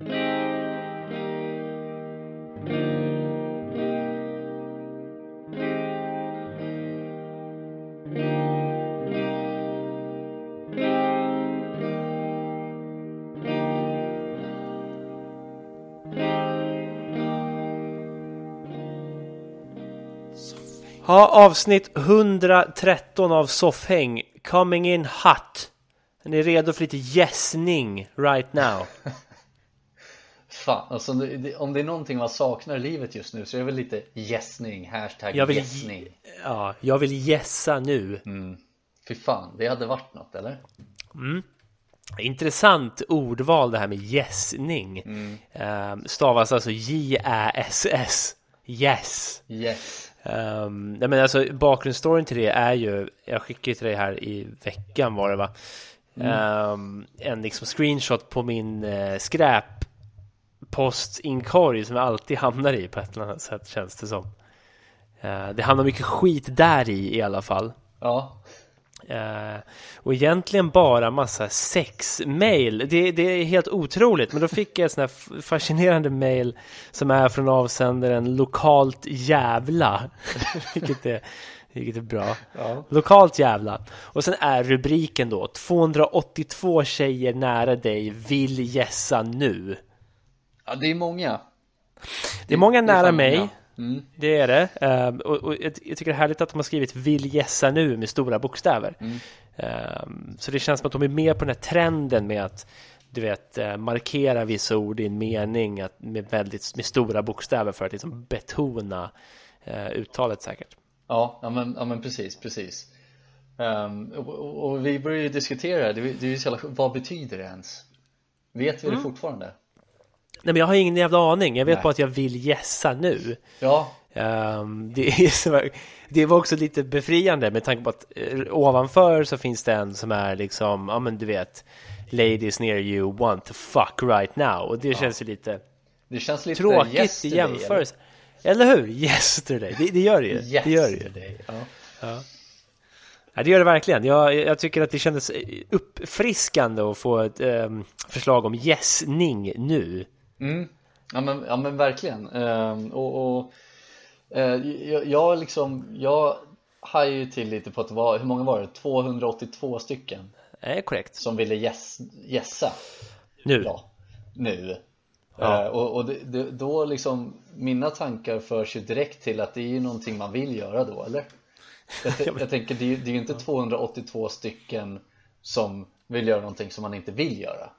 Ja, avsnitt 113 av Soffhäng Coming in hot Är ni redo för lite gässning right now? Fan, alltså om det är någonting man saknar i livet just nu så är det väl lite gässning, hashtag jag vill, gässning Ja, jag vill gässa nu mm. Fy fan, det hade varit något eller? Mm. Intressant ordval det här med gässning mm. uh, Stavas alltså J-Ä-S-S Yes Yes Um, nej men alltså bakgrundsstoryn till det är ju, jag skickade till dig här i veckan var det va? Mm. Um, en liksom screenshot på min uh, skräpppostinkorg som jag alltid hamnar i på ett eller annat sätt känns det som. Uh, det hamnar mycket skit där i i alla fall. Ja. Uh, och egentligen bara massa sexmail. Det, det är helt otroligt. Men då fick jag ett sånt här fascinerande mail som är från avsändaren lokalt jävla. vilket, är, vilket är bra. Ja. Lokalt jävla. Och sen är rubriken då 282 tjejer nära dig vill gässa nu. Ja, det är många. Det är många det, nära det är mig. Mm. Det är det. Um, och, och jag, tycker det är härligt att de har skrivit vill gässa nu med stora bokstäver. Mm. Um, så det känns som att de är med på den här trenden med att du vet uh, markera vissa ord i en mening att, med väldigt med stora bokstäver för att liksom betona uh, uttalet säkert. Ja, ja men, ja, men precis, precis. Um, och, och, vi började ju diskutera det, det är ju så vad betyder det ens? Vet vi mm. det fortfarande? Nej men jag har ingen jävla aning. Jag vet Nej. bara att jag vill gässa nu. Ja. Um, det, är så, det var också lite befriande med tanke på att uh, ovanför så finns det en som är liksom, ja men du vet, Ladies near you want to fuck right now. Och det ja. känns ju lite, det känns lite tråkigt i jämförelse. Eller? eller hur? Yesterday, det, det gör det ju. Det gör det ju. Ja. ja. Ja, det gör det verkligen. Jag, jag tycker att det kändes uppfriskande att få ett um, förslag om gässning nu. Mm. Ja, men, ja men verkligen ehm, och, och eh, jag, jag liksom jag hajar ju till lite på att det var, hur många var det? 282 stycken är korrekt Som ville gäss, gässa Nu Ja, nu ja. Eh, och, och det, det, då liksom Mina tankar förs ju direkt till att det är ju någonting man vill göra då, eller? Jag, jag tänker, det är, det är ju inte 282 stycken som vill göra någonting som man inte vill göra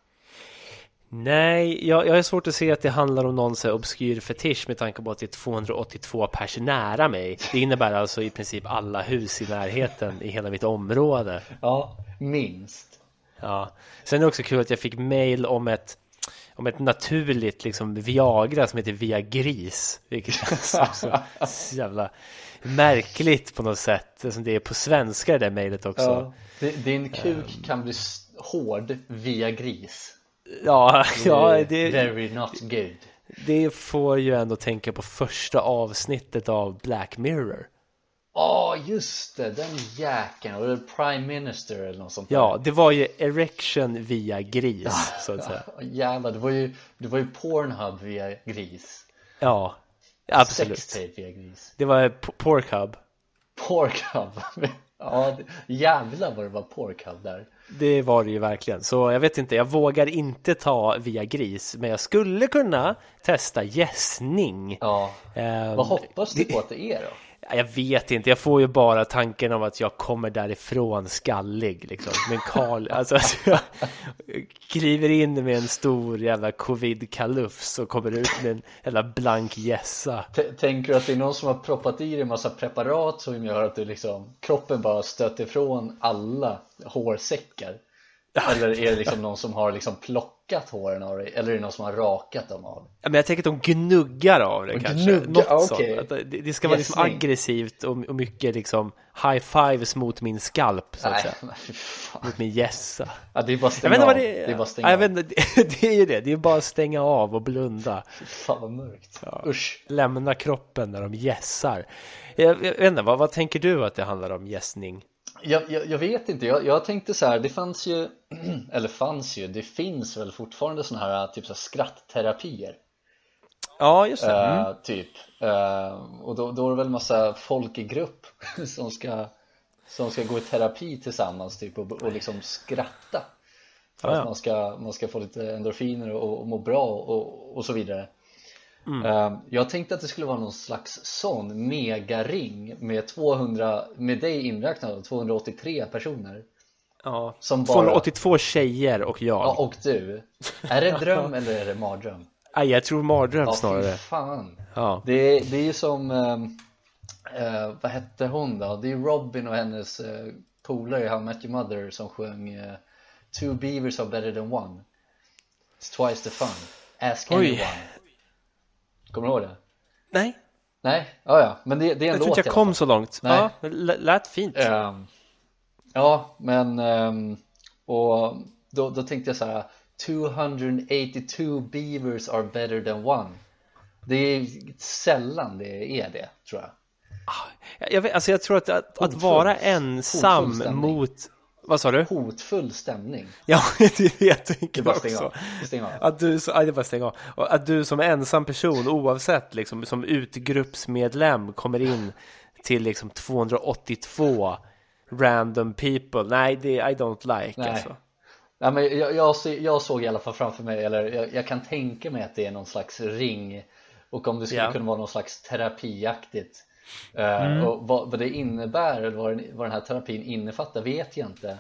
Nej, jag, jag är svårt att se att det handlar om någon så obskyr fetisch med tanke på att det är 282 pers nära mig. Det innebär alltså i princip alla hus i närheten i hela mitt område. Ja, minst. Ja, sen är det också kul att jag fick mail om ett om ett naturligt liksom Viagra som heter Viagris Vilket känns också så jävla märkligt på något sätt Som det är på svenska det där mejlet också ja, Din kuk kan bli hård via gris Ja, ja det, Very not good. Det får ju ändå tänka på första avsnittet av Black Mirror. Ja, oh, just det, den jäkeln, och Prime Minister eller något sånt Ja, det var ju erection via gris, så att säga. Jävlar, det var ju, det var ju Pornhub via gris. Ja, absolut. Sextape via gris. Det var Porkhub Porkhub, ja jävlar vad det var Porkhub där det var det ju verkligen. Så jag vet inte, jag vågar inte ta via gris. Men jag skulle kunna testa gässning. Ja. Um, Vad hoppas du på att det är då? Jag vet inte, jag får ju bara tanken om att jag kommer därifrån skallig liksom. Men Karl, alltså, alltså jag kliver in med en stor jävla covid-kalufs och kommer ut med en jävla blank gässa. Tänker du att det är någon som har proppat i dig en massa preparat som gör att du liksom, kroppen bara stöter ifrån alla hårsäckar? Eller är det liksom någon som har liksom plockat håren av dig? Eller är det någon som har rakat dem av dig? Ja, men jag tänker att de gnuggar av det kanske gnugga, Något okay. sånt. Det, det ska vara liksom aggressivt och, och, mycket liksom high fives mot min skalp så att Nej, säga Mot min gässa Ja det är bara stänga av det, är. det är bara stänga ja, jag vet inte, det, det är ju det, det är bara att stänga av och blunda Fan vad mörkt, ja. usch Lämna kroppen när de gässar jag, jag vet inte, vad, vad tänker du att det handlar om gässning? Jag, jag, jag vet inte, jag, jag tänkte så här, det fanns ju, eller fanns ju, det finns väl fortfarande sådana här typ så här skrattterapier Ja, just det. Mm. Uh, typ. Uh, och då, då är det väl massa folk i grupp som ska, som ska gå i terapi tillsammans typ och, och liksom skratta. För att man, ska, man ska få lite endorfiner och, och må bra och, och så vidare. Mm. Uh, jag tänkte att det skulle vara någon slags sån megaring med 200, med dig inräknad 283 personer. Ja, som bara... 282 tjejer och jag. Ja, och du. Är det dröm eller är det mardröm? Nej, jag tror mardröm ja, snarare. fan. Ja. Det, det är ju som, äh, vad hette hon då? Det är Robin och hennes äh, polare i How I Met Your Mother som sjöng äh, Two beavers are better than one. It's twice the fun. Ask Oj. anyone. Kommer du ihåg det? Nej. Nej, ja ja, men det, det är en jag låt Jag tror inte jag kom så långt. Nej. Ja, det lät fint. Um, ja, men um, och då, då tänkte jag så här 282 beavers are better than one Det är sällan det är det, tror jag ah, jag, vet, alltså jag tror att, att, att vara ensam mot vad sa du? Hotfull stämning Ja, det vet jag tänker också av. Att du, så, aj, det bara stäng av. att du som ensam person oavsett liksom som utgruppsmedlem kommer in till liksom 282 random people Nej, det I don't like Nej. alltså Ja, men jag, jag, jag, såg i alla fall framför mig, eller jag, jag, kan tänka mig att det är någon slags ring och om det skulle yeah. kunna vara någon slags terapiaktigt eh, mm. och vad, vad, det innebär eller vad vad den här terapin innefattar vet jag inte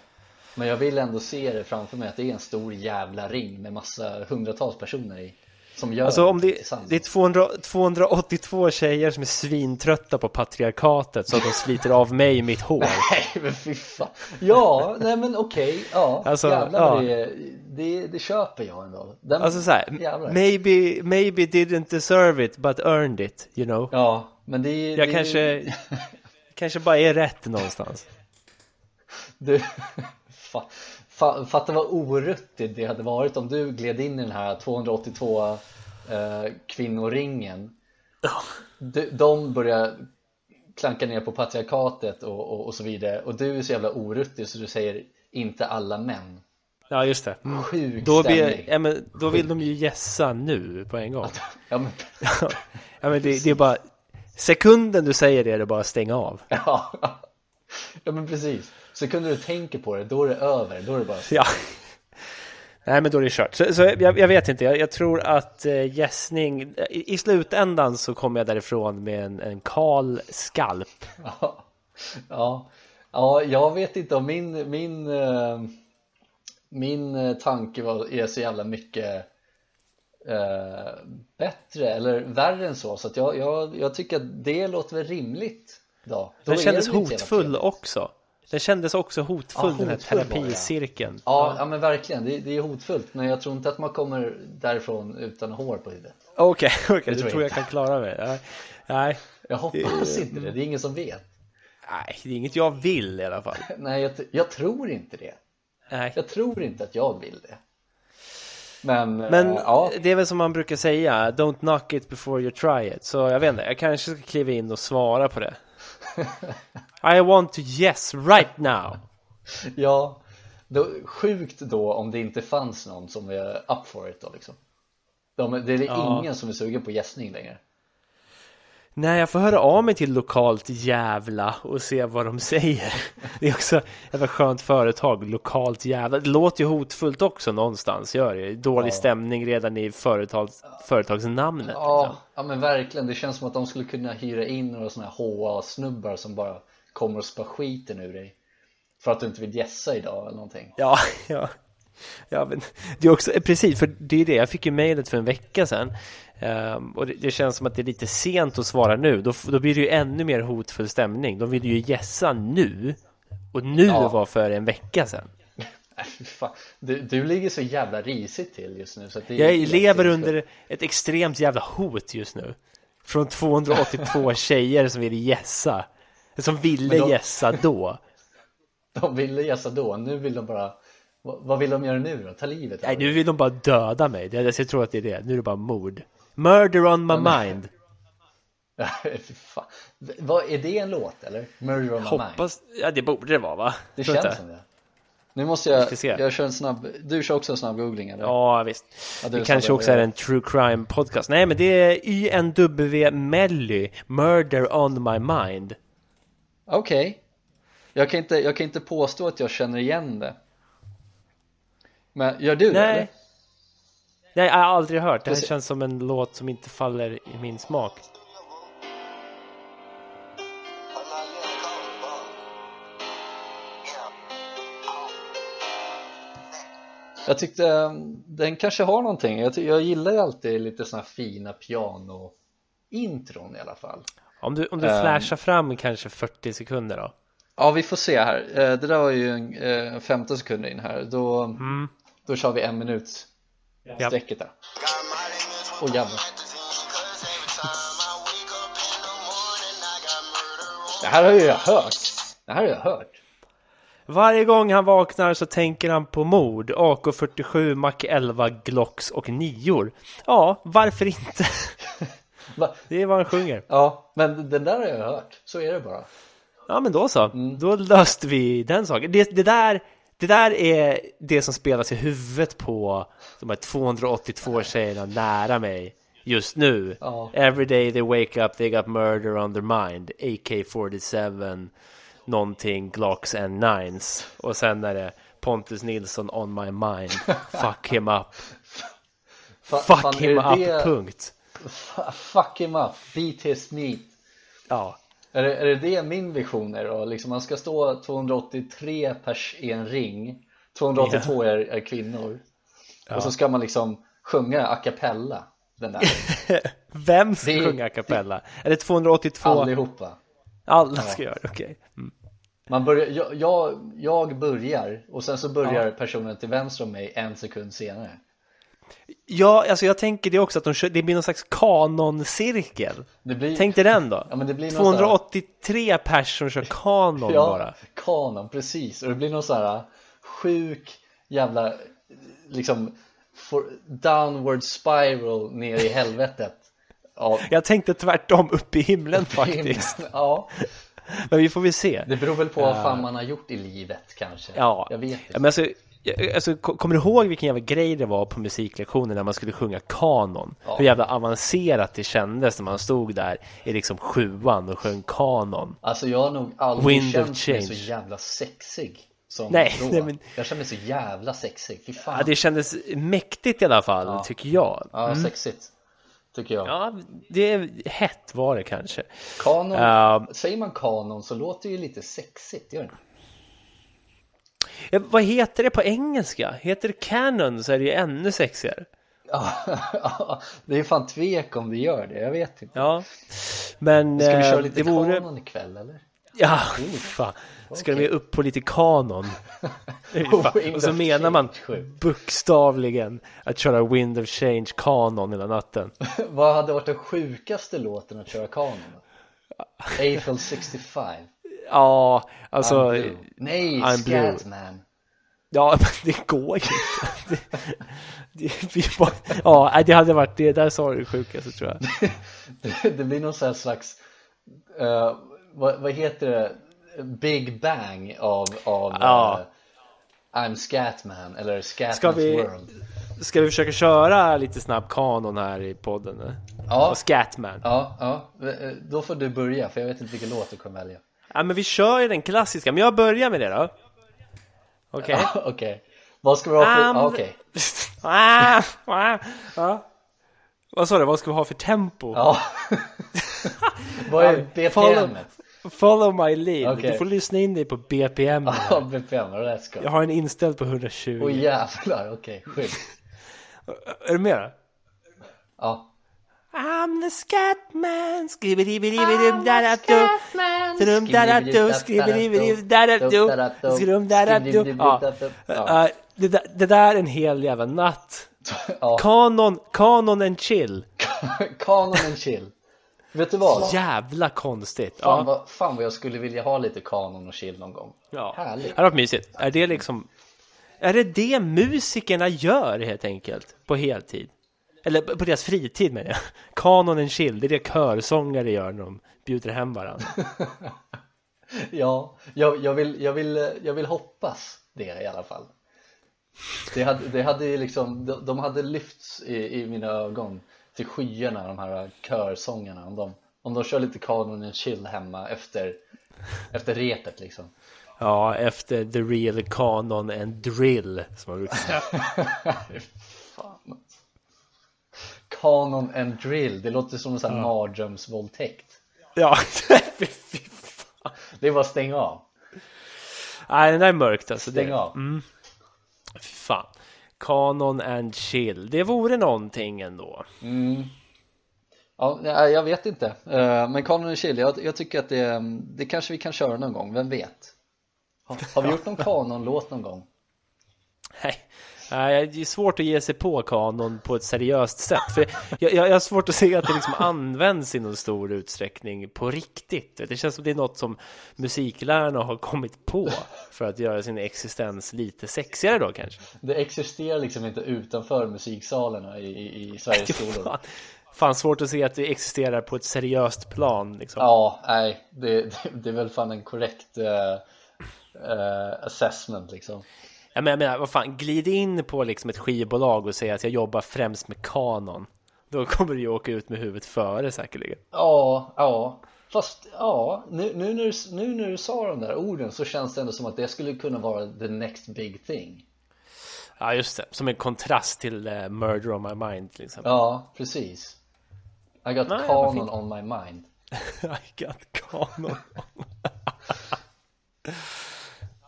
men jag vill ändå se det framför mig att det är en stor jävla ring med massa hundratals personer i som gör alltså om det, det är 200, 282 tjejer som är svintrötta på patriarkatet så att de sliter av mig mitt hår. Nej men fy fan. Ja, nej men okej, okay, ja alltså, jävlar ja. Det, det, det köper jag ändå. Den, Alltså såhär, maybe, maybe didn't deserve it but earned it, you know? Ja, men det Jag det, kanske, kanske bara är rätt någonstans. Du, fan Fatta vad oruttigt det hade varit om du gled in i den här 282 eh, kvinnoringen. De, de börjar klanka ner på patriarkatet och, och, och, så vidare. Och du är så jävla oruttig så du säger inte alla män. Ja just det. Mm. Sjuk då, blir, ja, men, då vill de ju gässa nu på en gång. Ja men, ja, men det, det, är bara Sekunden du säger det är det bara att stänga av. Ja, ja men precis Sekunden du tänker på det, då är det över, då är det bara Ja Nej men då är det kört. Så, så jag, jag, vet inte, jag, jag tror att äh, gässning, i, i, slutändan så kommer jag därifrån med en, en kal skalp. Ja, ja, ja jag vet inte om min, min, äh, min eh, tanke var, är så jävla mycket äh, bättre eller värre än så. Så jag, jag, jag tycker att det låter väl rimligt. Då. Då Den kändes hotfull också. Den kändes också hotfull, ja, den här terapicirkeln. Ja. Ja, ja, men verkligen, det, det, är hotfullt Men jag tror inte att man kommer därifrån utan hår på huvudet. Okej, okay, okay, du tror jag, jag kan klara mig. Ja. Nej. Jag hoppas inte det, det är ingen som vet. Nej, det är inget jag vill i alla fall. Nej, jag, jag tror inte det. Nej. Jag tror inte att jag vill det. Men, Men äh, ja. det är väl som man brukar säga Don't knock it before you try it. Så jag vet inte, jag kanske ska kliva in och svara på det I want to yes right now. Ja, då, sjukt då om det inte fanns någon som är up for it då liksom. De, Det är ja. ingen som är sugen på gästning längre Nej, jag får höra av mig till lokalt jävla och se vad de säger. Det är också ett skönt företag, lokalt jävla. Det låter ju hotfullt också någonstans, gör det. Dålig ja. stämning redan i företags, företagsnamnet. Ja, liksom. ja, men verkligen. Det känns som att de skulle kunna hyra in några sådana här HA-snubbar som bara kommer och spar skiten ur dig. För att du inte vill gässa idag eller någonting. Ja, ja. Ja, men det är också, precis, för det är det, jag fick ju mejlet för en vecka sedan um, och det, det, känns som att det är lite sent att svara nu, då, då blir det ju ännu mer hotfull stämning. De vill ju gässa nu och nu ja. var för en vecka sedan. Du, du ligger så jävla risigt till just nu så det Jag lever under ett extremt jävla hot just nu Från 282 tjejer som vill gässa Som ville de... gässa då De ville gässa då, nu vill de bara vad vill de göra nu då? Ta livet Nej, nu vill de bara döda mig. Jag tror att det är det. Nu är det bara mord. Murder on my mind. Vad, är det en låt eller? Murder on my mind? Ja det borde det vara va? Det Tror känns inte? som det Nu måste jag, se. jag kör en snabb, du kör också en snabb googling eller? Ja visst. Ja, det kanske det, också är en true crime podcast. Nej men det är YNW Melly, Murder on my mind. Okej jag, kan inte, jag kan inte påstå att jag känner igen det Men gör du det Nej. eller? Nej, jag har aldrig hört. Det här känns som en låt som inte faller i min smak. Jag tyckte eh, den kanske har någonting Jag, jag gillar ju alltid lite här fina piano intron i alla fall Om du, om du Ehm. flashar fram kanske 40 sekunder då. Ja vi får se här, Eh, det där var ju en, eh, 15 sekunder in här Då, Mm. då kör vi en minut Ja. sträcket där Åh jävlar Det här har ju jag hört Det här har jag hört Varje gång han vaknar så tänker han på mord, AK47, Mac 11, Glocks och nior. Ja, varför inte? Det är vad han sjunger. Ja, men den där har jag hört, så är det bara Ja men då så, Mm. då löste vi den saken. Det, det, där, det där är det som spelas i huvudet på de här 282 tjejerna nära mig just nu. Ja. Every day they wake up they got murder on their mind. AK47, någonting, Glocks and Nines. Och sen är det Pontus Nilsson on my mind. Fuck him up. Fa- Fuck him up, det- punkt. Fuck him up, beat his meat Ja. Är det, är det det min vision är då? Liksom man ska stå 283 pers i en ring 282 är, är kvinnor Och så ska man liksom sjunga a cappella Den där, Vem ska Det- sjunga a cappella? Är det 282? allihopa Alla ska göra det, okej. Mm. Man börjar, jag, jag, jag börjar och sen så börjar personen till vänster om mig en sekund senare Ja, alltså jag tänker det också att de det blir någon slags kanoncirkel. Blir, Tänk dig den då. Ja, men det blir någon 283 pers som kör kanon ja, bara. kanon, precis Och det blir någon så här sjuk jävla liksom for, downward spiral ner i helvetet Ja, Jag tänkte tvärtom upp i himlen faktiskt. Ja, Men vi får väl se. det beror väl på vad fan man har gjort i livet kanske Ja, Jag vet inte men alltså, alltså, ko- kommer du ihåg vilken jävla grej det var på musiklektionen när man skulle sjunga kanon? Ja. Hur jävla avancerat det kändes när man stod där i liksom sjuan och sjöng kanon. Alltså jag har nog aldrig Wind känt mig så jävla sexig som Nej, då nej, men- Jag känner mig så jävla sexig, fy fan Ja, det kändes mäktigt i alla fall, Ja. tycker jag. Ja, sexigt Tycker jag Ja, det är hett var det kanske. Kanon, Ja. säger man kanon så låter det ju lite sexigt, gör det vad heter det på engelska? Heter det canon så är det ju ännu sexigare. Ja, det är fan tvek om vi gör det, jag vet inte Ja, men Ska vi eh, köra lite det vore... kanon ikväll eller? Ja, fan. Ska de ge upp på lite kanon? Wind Och så menar man bokstavligen att köra Wind of Change kanon hela natten. Vad hade varit den sjukaste låten att köra kanon? Eiffel 65 Ja, alltså... I'm blue. Nej, I'm blue. Scatman Ja, men det går ju inte. Det, det, bara, ja, det hade varit det. Där sa du det sjukaste tror jag. det, det blir någon sån slags eh, vad, vad heter det? Big Bang av, av Ja. eh, I'm Scatman eller Scatman's Ska vi- World Ska vi försöka köra lite snabb kanon här i podden? Ja, Och Scatman. ja, ja, Eh, då får du börja för jag vet inte vilken låt du kommer välja Ja, men vi kör ju den klassiska. Men jag börjar med det då. Okej? Ja, Okej, vad ska vi ha för, Um, ja, okej Ah, ah, ja. Vad sa du? Vad ska vi ha för tempo? Ja Vad är Ja, follow- BPM? Follow my lead. Okej. Du får lyssna in dig på BPM. Ja, BPM, let's go Jag har en inställd på 120. Åh jävlar, okej, sjukt Är du med då? Ja, I'm the Scatman, skribi-dibi-dibi-dum-da-da-dum Skribbidi-bidi-dadadum Ja, det, där, är en hel jävla natt. Kanon, kanon and chill Kanon and chill Vet du vad? Jävla konstigt Fan, ja. vad, fan vad jag skulle vilja ha lite kanon och chill någon gång Ja. Härligt Det hade varit mysigt. Är det liksom... Är det det musikerna gör helt enkelt? På heltid? Eller på deras fritid menar jag. Kanon and chill, det är det körsångare gör när de bjuder hem varandra. ja, jag, jag, vill, jag, vill, jag vill hoppas det i alla fall. Det hade, det hade liksom, de hade lyfts i, i mina ögon till skyarna de här körsångarna om de, om de kör lite kanon and chill hemma efter, efter repet liksom Ja, efter the real kanon and drill som man brukar säga Fan Kanon and drill, det låter som en sån här ja. mardrömsvåldtäkt Ja, fy fan Det är bara stäng av Nej, den där är mörkt alltså Stäng det. av mm. Fy fan Kanon and chill, det vore någonting ändå mm. Ja, jag vet inte eh, Men Kanon and chill, jag, jag tycker att det, det kanske vi kan köra någon gång, vem vet? Har, har vi gjort någon kanon-låt någon gång? Nej, det är svårt att ge sig på kanon på ett seriöst sätt. För jag, jag, har svårt att se att det liksom används i någon stor utsträckning på riktigt. Det känns som det är något som musiklärarna har kommit på för att göra sin existens lite sexigare då kanske. Det existerar liksom inte utanför musiksalarna i, i, i Sveriges skolor. Fan svårt att se att det existerar på ett seriöst plan. Liksom. Ja, nej, det, det, det, är väl fan en korrekt uh, uh, assessment liksom. Ja, men jag menar, vad fan, glid in på liksom ett skivbolag och säg att jag jobbar främst med kanon. Då kommer du ju åka ut med huvudet före säkerligen. Ja, ja. Fast ja, nu, nu, du, nu när du sa de där orden så känns det ändå som att det skulle kunna vara the next big thing. Ja, just det. Som en kontrast till uh, Murder on my mind till exempel. Ja, precis. I got Nej, kanon on my mind. I got kanon on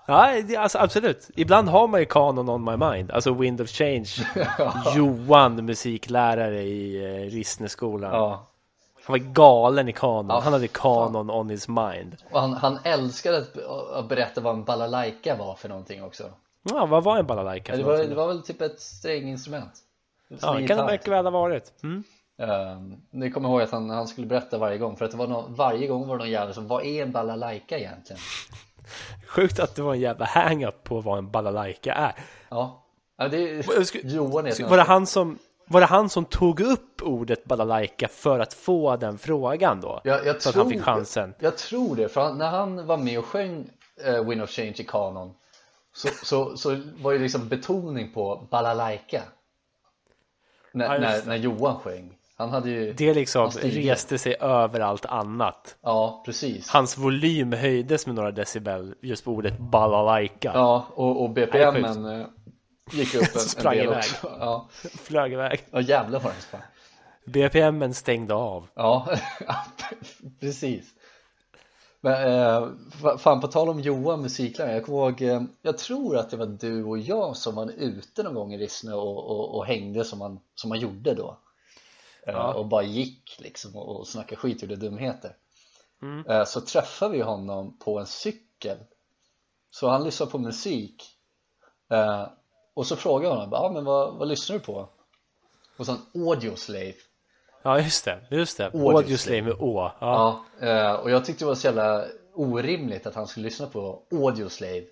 Ja, alltså absolut. Ibland har man ju kanon on my mind. Alltså Wind of Change. Johan, musiklärare i eh, Rissneskolan. Ja. Han var galen i kanon. Ja, han hade kanon on his mind. Och han, han älskade att, att berätta vad en balalaika var för någonting också. Ja, vad var en balalaika? Ja, det, var, det var väl typ ett stränginstrument. Ja, det kan det mycket väl ha varit. Mm. Um, det kommer ihåg att han, han skulle berätta varje gång för att det var no, varje gång var det någon jävel som vad är en balalaika egentligen? Sjukt att det var en jävla hang-up på vad en balalaika är. Ja, ja det är Johan är var det han som var det han som tog upp ordet balalaika för att få den frågan då? Jag, jag så tror, att han fick chansen. Jag, jag tror det, för han, när han var med och sjöng uh, Win of Change i kanon så, så, så var det liksom betoning på balalaika. När, ja, när, när Johan sjöng. Han hade ju Det liksom reste sig över allt annat. Ja, precis. Hans volym höjdes med några decibel just på ordet balalaika. Ja, och, och BPMen eh, gick upp en, Sprang en del iväg. också. Ja. Flög iväg. Ja, jävlar vad den sprang. BPMen stängde av. Ja, precis. Men eh, fan på tal om Johan musiklärare, jag kommer ihåg, eh, jag tror att det var du och jag som var ute någon gång i Rissne och, och, och hängde som man, som man gjorde då ja. och bara gick liksom och snackade skit och gjorde dumheter mm. Eh, så träffade vi honom på en cykel så han lyssnade på musik eh, och så frågade jag honom, ja men vad, vad lyssnar du på? Och så en Audioslave Ja just det, just det, Audioslave med Å ja. ja, och jag tyckte det var så jävla orimligt att han skulle lyssna på Audioslave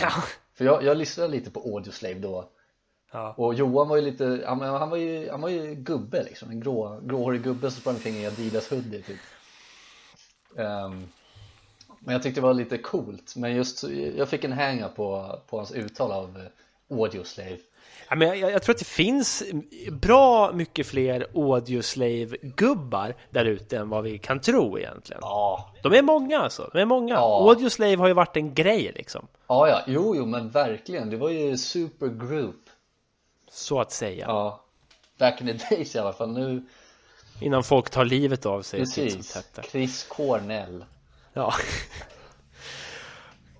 ja. För jag, jag lyssnade lite på Audioslave då Ja. Och Johan var ju lite, han, han, var ju, han var ju gubbe liksom, en grå, gråhårig gubbe som sprang omkring i Adidas hoodie typ um, Men jag tyckte det var lite coolt, men just, jag fick en hänga på, på hans uttal av uh, Audioslave Ja, men jag, jag, tror att det finns bra mycket fler Audioslave-gubbar där ute än vad vi kan tro egentligen. Ja. De är många alltså, de är många. Ja. Audioslave har ju varit en grej liksom. Ja, ja, jo, jo, men verkligen. Det var ju supergroup så att säga. Ja, back in the days i alla fall. Nu... Innan folk tar livet av sig. Precis, Chris Cornell. Ja.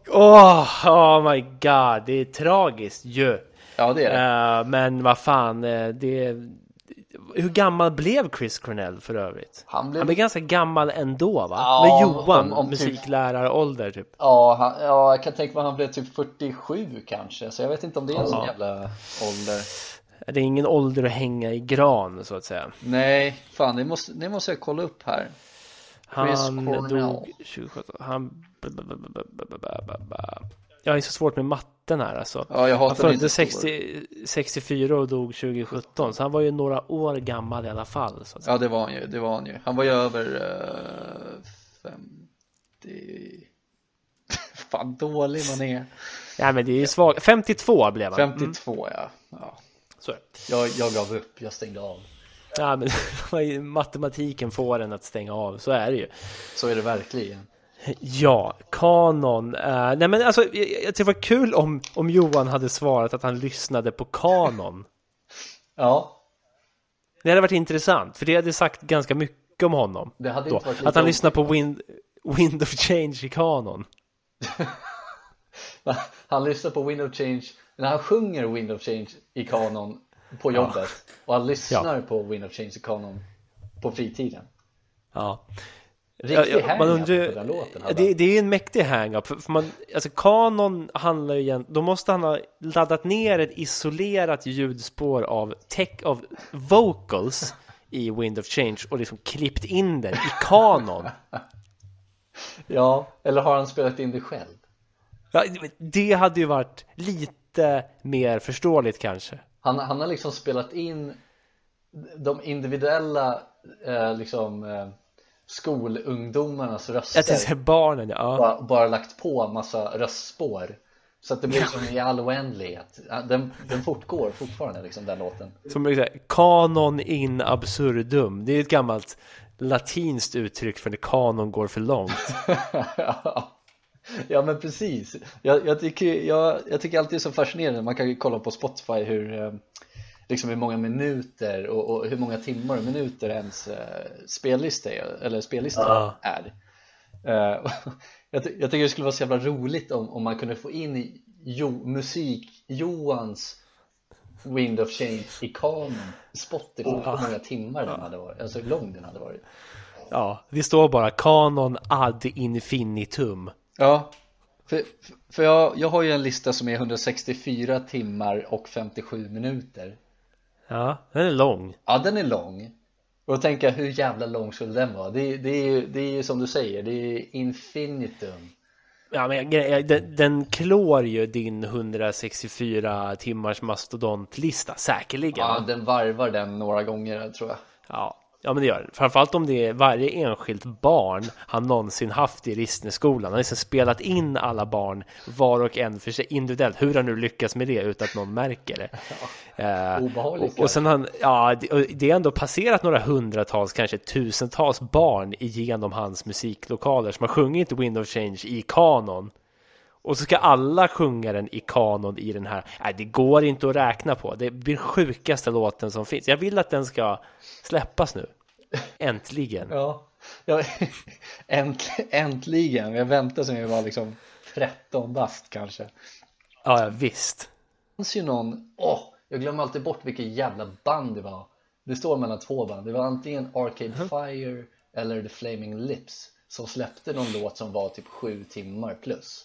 Oh, oh my god, det är tragiskt ju. Ja, det är det. Uh, men vad fan, uh, det... Hur gammal blev Chris Cornell för övrigt? Han blev, han blev ganska gammal ändå va? Ja, Med Johan, om, om typ- musiklärare-ålder typ. Ja, han, ja, jag kan tänka mig att han blev typ 47 kanske. Så jag vet inte om det är en sån jävla ålder. Det är ingen ålder att hänga i gran så att säga. Nej, fan det måste, det måste jag kolla upp här. Chris han Cornell. dog 2017. Han... Jag är så svårt med matte matten här alltså. Ja, jag han föddes 60, 64 och dog 2017, så han var ju några år gammal i alla fall. Ja, det var han ju, det var han ju. Han var ju över uh, 50... Fan dålig man är. Ja, men det är ju svagt. 52 blev han. 52 mm. ja. ja. Så jag, jag gav upp, jag stängde av. Ja, men matematiken får en att stänga av, så är det ju. Så är det verkligen. Ja, kanon. Uh, nej men alltså, det var kul om, om Johan hade svarat att han lyssnade på kanon. ja. Det hade varit intressant, för det hade sagt ganska mycket om honom. Det hade då, inte varit att han lyssnar på Wind, Wind of Change i kanon. han lyssnar på Wind of Change, när han sjunger Wind of Change i kanon på jobbet ja. och han lyssnar ja. på Wind of Change i kanon på fritiden. Ja. Riktig ja, hang-up på den låten. Det, det, är en mäktig hang-up. För, för man, alltså kanon handlar ju igen, då måste han ha laddat ner ett isolerat ljudspår av tech of vocals i Wind of Change och liksom klippt in den i kanon. ja, eller har han spelat in det själv? Ja, det hade ju varit lite mer förståeligt kanske. Han, han har liksom spelat in de individuella eh, liksom eh, skolungdomarnas röster. Jag tänkte barnen, ja. Bara, bara, lagt på massa röstspår. Så att det blir som i all oändlighet. Den, den fortgår fortfarande liksom den låten. Som är kanon in absurdum. Det är ett gammalt latinskt uttryck för när kanon går för långt. ja. ja men precis. Jag, jag, tycker, jag, jag tycker alltid det är så fascinerande. Man kan ju kolla på Spotify hur eh, liksom hur många minuter och, och, hur många timmar och minuter ens eh, spellista är, eller spellista uh. är. Eh, jag, ty jag, tycker det skulle vara så jävla roligt om, om man kunde få in jo, musik Johans Wind of Change i kanon. Spotify uh. hur många timmar den hade varit, alltså hur lång den hade varit. Ja, det står bara kanon ad infinitum. Ja, för, för jag, jag har ju en lista som är 164 timmar och 57 minuter Ja, den är lång. Ja, den är lång. Och då tänker jag, hur jävla lång skulle den vara? Det, det, är ju, det är ju som du säger, det är infinitum. Ja, men den, den klår ju din 164 timmars mastodontlista, säkerligen. Ja, den varvar den några gånger tror jag. Ja, Ja men det gör det. Framförallt om det är varje enskilt barn han någonsin haft i Rissneskolan. Han har liksom spelat in alla barn var och en för sig individuellt. Hur han nu lyckas med det utan att någon märker det. Ja, Obehagligt. Och, och sen han, ja det, det är ändå passerat några hundratals, kanske tusentals barn igenom hans musiklokaler som har sjungit Wind of Change i kanon. Och så ska alla sjunga den i kanon i den här. Nej, det går inte att räkna på. Det blir den sjukaste låten som finns. Jag vill att den ska släppas nu. Äntligen. ja, ja änt, äntligen. Jag väntar som jag var liksom 13 bast kanske. Ja, ja visst. Det fanns ju någon, åh, jag glömmer alltid bort vilket jävla band det var. Det står mellan två band. Det var antingen Arcade mm. Fire eller The Flaming Lips som släppte någon låt som var typ sju timmar plus.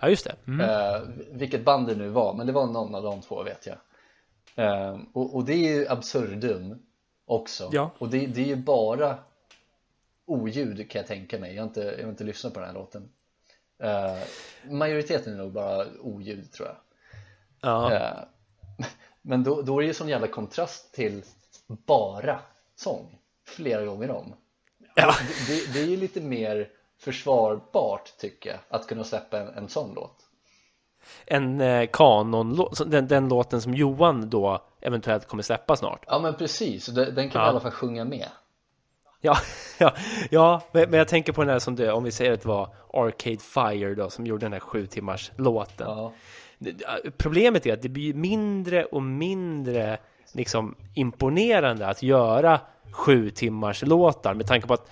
Ja, just det. Mm. Uh, vilket band det nu var, men det var någon av de två vet jag. Uh, och, och, det är ju absurdum också. Ja. Och det, det är ju bara oljud kan jag tänka mig. Jag har inte, jag har inte lyssnat på den här låten. Uh, majoriteten är nog bara oljud tror jag. Ja. Uh, men då, då är det ju sån jävla kontrast till bara sång flera gånger om. Ja. Det, det, det är ju lite mer försvarbart tycker jag att kunna släppa en, en sån låt en eh, kanon den, den låten som Johan då eventuellt kommer släppa snart. Ja men precis, den, kan ja. i alla fall sjunga med. Ja, ja, ja men, men jag tänker på den här som du, om vi säger att det var Arcade Fire då som gjorde den här sju timmars låten. Ja. Problemet är att det blir mindre och mindre liksom imponerande att göra sju timmars låtar med tanke på att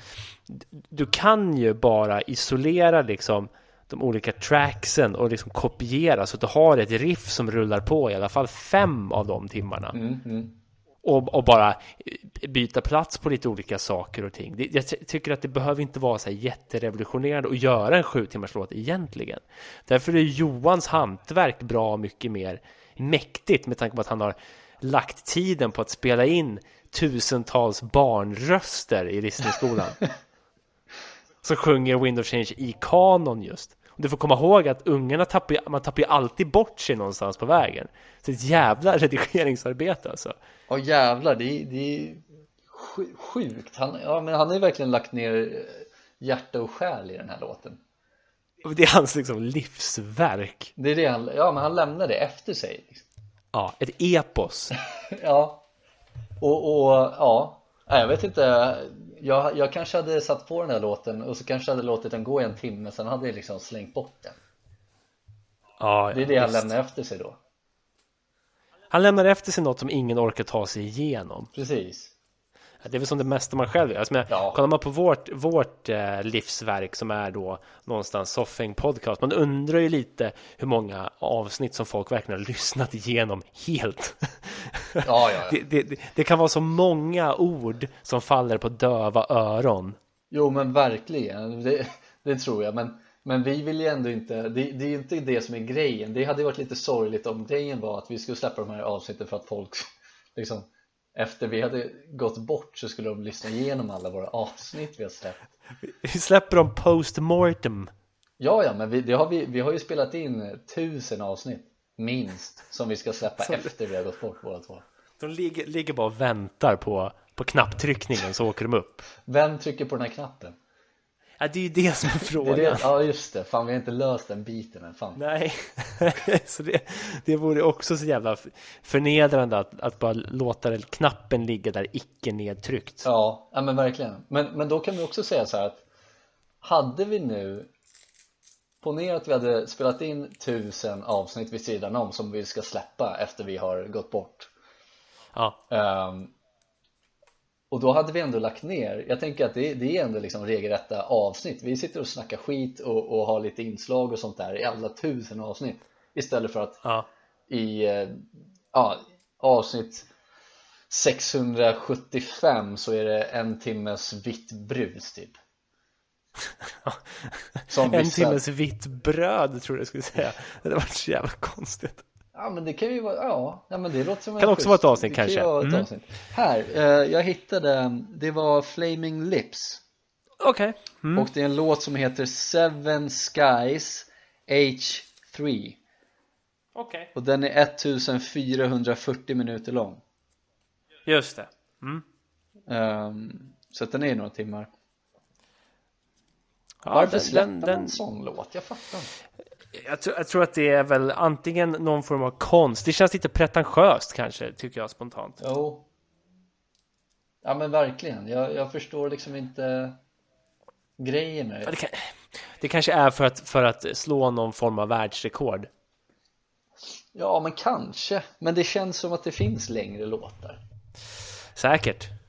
du kan ju bara isolera liksom de olika tracksen och liksom kopiera så att du har ett riff som rullar på i alla fall fem av de timmarna. Mm, mm. Och, och, bara byta plats på lite olika saker och ting. jag tycker att det behöver inte vara så här jätterevolutionerande att göra en sju timmars låt egentligen. Därför är Johans hantverk bra mycket mer mäktigt med tanke på att han har lagt tiden på att spela in tusentals barnröster i Disneyskolan. som sjunger Wind of Change i kanon just. Och du får komma ihåg att ungarna tappar ju, man tappar ju alltid bort sig någonstans på vägen. Så det är ett jävla redigeringsarbete alltså. Ja jävlar, det är, det är sjukt. Han, ja, men han har ju verkligen lagt ner hjärta och själ i den här låten. Det är hans liksom livsverk. Det är det han, ja men han lämnar det efter sig. Liksom. Ja, ett epos. ja, och, och ja, jag vet inte. Jag, jag kanske hade satt på den här låten och så kanske hade låtit den gå en timme, sen hade jag liksom slängt bort den. Ja, det är det han lämnar efter sig då. Han lämnar efter sig något som ingen orkar ta sig igenom. Precis. Det är väl som det mesta man själv gör. Alltså, men, ja. Kollar man på vårt, vårt eh, livsverk som är då någonstans Soffing Podcast. Man undrar ju lite hur många avsnitt som folk verkligen har lyssnat igenom helt. Ja, ja, ja. Det, det, det, kan vara så många ord som faller på döva öron. Jo, men verkligen. Det, det tror jag. Men, men vi vill ju ändå inte. Det, det är ju inte det som är grejen. Det hade varit lite sorgligt om grejen var att vi skulle släppa de här avsnitten för att folk liksom efter vi hade gått bort så skulle de lyssna igenom alla våra avsnitt vi har släppt. Vi släpper dem post mortem Ja, ja, men vi, det har vi, vi har ju spelat in tusen avsnitt Minst Som vi ska släppa så... efter vi har gått bort båda två. De ligger, ligger bara och väntar på, på knapptryckningen så åker de upp. Vem trycker på den här knappen? Ja, det är ju det som är frågan. Det är det, ja, just det. Fan, vi har inte löst den biten än. Fan. Nej, så det, det vore också så jävla förnedrande att, att bara låta knappen ligga där icke nedtryckt. Ja, ja men verkligen. Men, men då kan vi också säga så här att hade vi nu Ponera att vi hade spelat in tusen avsnitt vid sidan om som vi ska släppa efter vi har gått bort. Ja. Um, och då hade vi ändå lagt ner, jag tänker att det, det är ändå liksom regelrätta avsnitt. Vi sitter och snackar skit och, och har lite inslag och sånt där i alla tusen avsnitt. Istället för att ja. i eh, ja, avsnitt 675 så är det en timmes vitt brus typ. En timmes vitt bröd tror jag skulle säga. Det var så jävla konstigt Ja men det kan ju vara, ja, ja men det låter som Kan också vara ett avsnitt det kanske kan vara ett mm. avsnitt. Här, eh, jag hittade, det var Flaming Lips Okej okay. mm. Och det är en låt som heter Seven Skies H3 Okej okay. Och den är 1440 minuter lång Just det mm. um, Så att den är några timmar ja, Varför släpper man en sån låt? Jag fattar inte jag, tror, jag tror att det är väl antingen någon form av konst. Det känns lite pretentiöst kanske, tycker jag spontant. Jo. Ja men verkligen. Jag, jag förstår liksom inte grejen med det. Det, kan, det kanske är för att, för att slå någon form av världsrekord. Ja men kanske. Men det känns som att det finns längre låtar. Säkert.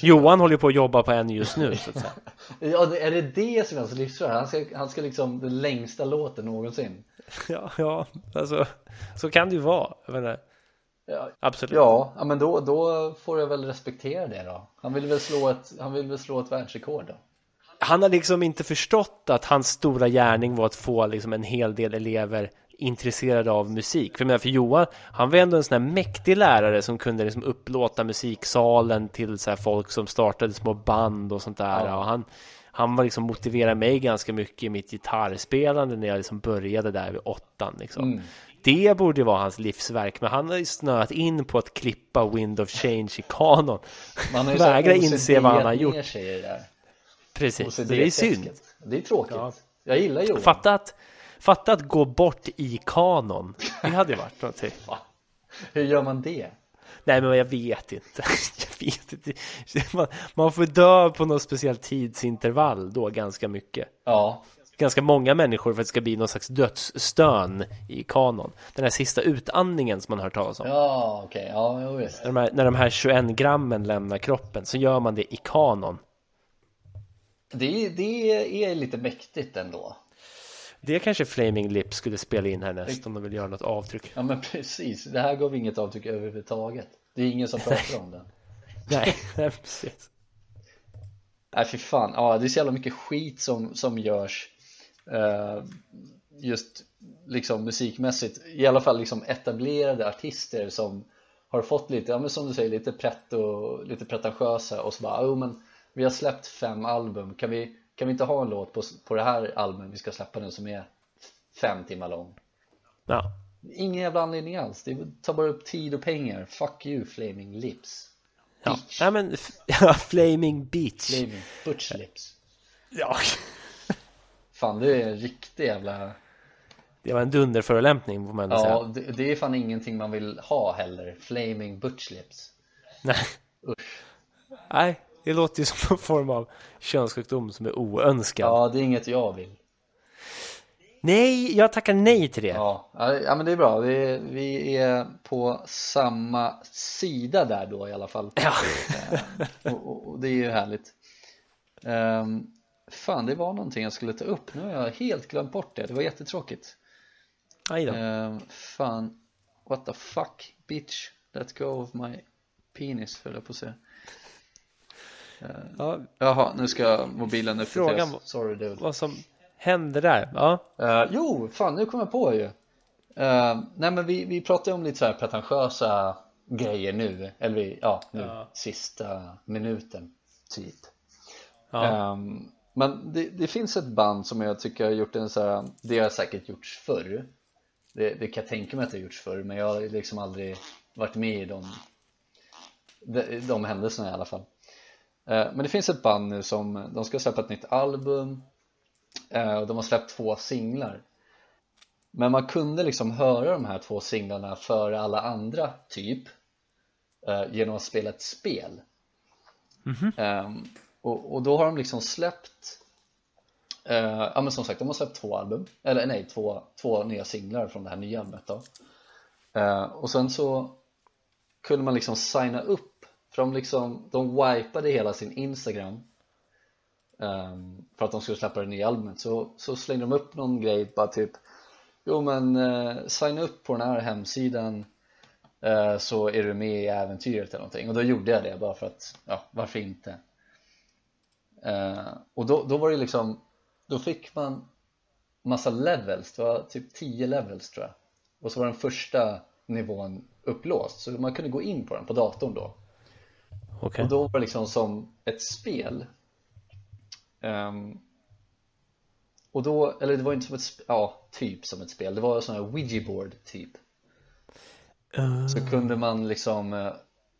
Johan håller på att jobba på en just nu så att säga. Ja, är det det som är hans livsverk? Han ska, han ska liksom den längsta låten någonsin. Ja, ja, alltså så kan det ju vara jag menar, ja, Absolut. Ja, ja men då, då får jag väl respektera det då. Han vill väl slå ett, han vill väl slå ett världsrekord då. Han har liksom inte förstått att hans stora gärning var att få liksom en hel del elever intresserade av musik. För, för Johan, han var ändå en sån här mäktig lärare som kunde liksom upplåta musiksalen till så folk som startade små band och sånt där. Ja. Och han, han var liksom motiverade mig ganska mycket i mitt gitarrspelande när jag liksom började där vid åttan. Liksom. Mm. Det borde ju vara hans livsverk, men han har ju snöat in på att klippa Wind of Change i kanon. Man har Vägrar inse vad han har gjort. Precis, det är synd. Det är tråkigt. Ja. Jag gillar Johan. Fatta att Fatta att gå bort i kanon. Det hade ju varit någonting. Hur gör man det? Nej men jag vet inte. Jag vet inte. Man, man får dö på något speciellt tidsintervall då ganska mycket. Ja. Ganska många människor för att det ska bli någon slags dödsstön i kanon. Den här sista utandningen som man hört talas om. Ja, okej. Okay. Ja, visst. När de, här, när de här 21 grammen lämnar kroppen så gör man det i kanon. Det, det är lite mäktigt ändå. Det kanske Flaming Lips skulle spela in härnäst om de vill göra något avtryck. Ja men precis, det här gav inget avtryck överhuvudtaget. Det är ingen som pratar om det. Nej, precis. Nej fy fan, ja det är så jävla mycket skit som, som görs uh, Just liksom musikmässigt I alla fall liksom etablerade artister som Har fått lite, ja men som du säger, lite prätt och lite pretentiösa och så bara, oh men Vi har släppt fem album, kan vi kan vi inte ha en låt på, på det här albumet? Vi ska släppa nu som är fem timmar lång. Ja, Ingen jävla anledning alls, det tar bara upp tid och pengar. Fuck you flaming lips. Ja. Nej men, ja, Flaming Beach Flaming butch lips. Ja, Fan det är en riktig jävla det var en dunderförolämpning får man ändå Ja, säga. det, det är fan ingenting man vill ha heller. Flaming butch lips. Nej. Nej, det låter ju som en form av könssjukdom som är oönskad Ja, det är inget jag vill Nej, jag tackar nej till det Ja, ja men det är bra. Vi, vi är på samma sida där då i alla fall. Ja. Eh, och, och, och det är ju härligt. Um, fan, det var någonting jag skulle ta upp. Nu har jag helt glömt bort det. Det var jättetråkigt. Aj då. Um, fan, what the fuck, bitch. Let go of my penis, höll jag på att säga. Ja, Jaha, nu ska mobilen uppdateras. Frågan Sorry dude. vad som hände där? Ja, Uh, jo, fan nu kom jag på ju uh, Nej men vi, vi pratade om lite så här pretentiösa grejer nu Eller vi, ja, nu, Ja. sista minuten typ ja. Ehm, Men det, det finns ett band som jag tycker har gjort en så här Det har säkert gjorts förr det, det kan jag tänka mig att det har gjorts förr Men jag har liksom aldrig varit med i de De, de händelserna i alla fall Men det finns ett band nu som De ska släppa ett nytt album Eh, och de har släppt två singlar. Men man kunde liksom höra de här två singlarna före alla andra typ eh, genom att spela ett spel. Ehm, och, och då har de liksom släppt eh, ja men som sagt de har släppt två album eller nej två, två nya singlar från det här nya albumet då. Eh, och sen så kunde man liksom signa upp för de liksom de wipade hela sin Instagram um, för att de skulle släppa det nya albumet. Så, så slängde de upp någon grej bara typ Jo men uh, signa upp på den här hemsidan uh, så är du med i äventyret eller någonting. Och då gjorde jag det bara för att, ja varför inte? Uh, och då, då var det liksom då fick man massa levels, det var typ 10 levels tror jag. Och så var den första nivån upplåst. Så man kunde gå in på den på datorn då okej. och då var det liksom som ett spel. Ehm, Och då, eller det var inte som ett, ja typ som ett spel. Det var sån här Ouija board typ. Eh, Så kunde man liksom eh,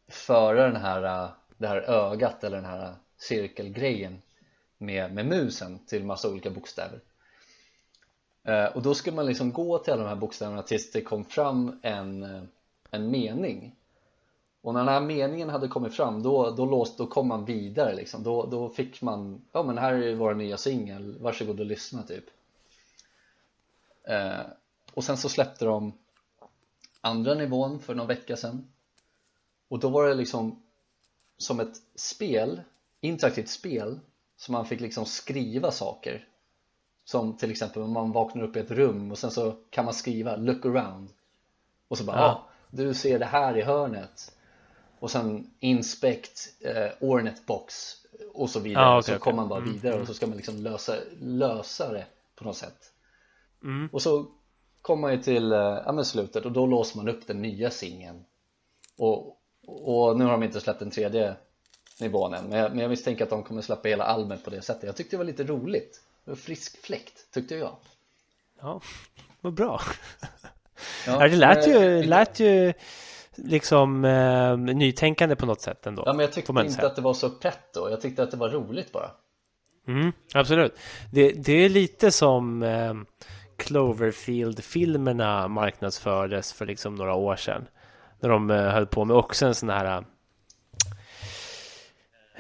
föra den här, eh, det här ögat eller den här cirkelgrejen med, med musen till massa olika bokstäver. Eh, Och då skulle man liksom gå till alla de här bokstäverna tills det kom fram en, eh, en mening och när den här meningen hade kommit fram då, då, låst, då kom man vidare liksom. då, då fick man, ja men här är vår nya singel, varsågod och lyssna typ eh, Och sen så släppte de andra nivån för någon vecka sedan Och då var det liksom som ett spel, interaktivt spel Så man fick liksom skriva saker Som till exempel om man vaknar upp i ett rum och sen så kan man skriva 'look around' Och så bara, ja. Ja. du ser det här i hörnet och sen inspect eh, ornet box och så vidare. Ja, okej, så kommer man bara vidare och så ska man liksom lösa, lösa det på något sätt. Mm. och så kommer man ju till eh, slutet och då låser man upp den nya singeln. Och, och nu har de inte släppt den tredje nivån än men jag, men jag misstänker att de kommer släppa hela albumet på det sättet. Jag tyckte det var lite roligt. Det var frisk fläkt tyckte jag. Ja, vad bra. ja, det lät ju, lät ju liksom eh, nytänkande på något sätt ändå. Ja men jag tyckte inte säga. att det var så pretto, jag tyckte att det var roligt bara Mm, absolut. Det, det är lite som eh, Cloverfield-filmerna marknadsfördes för liksom några år sedan. När de eh, höll på med också en sån här eh,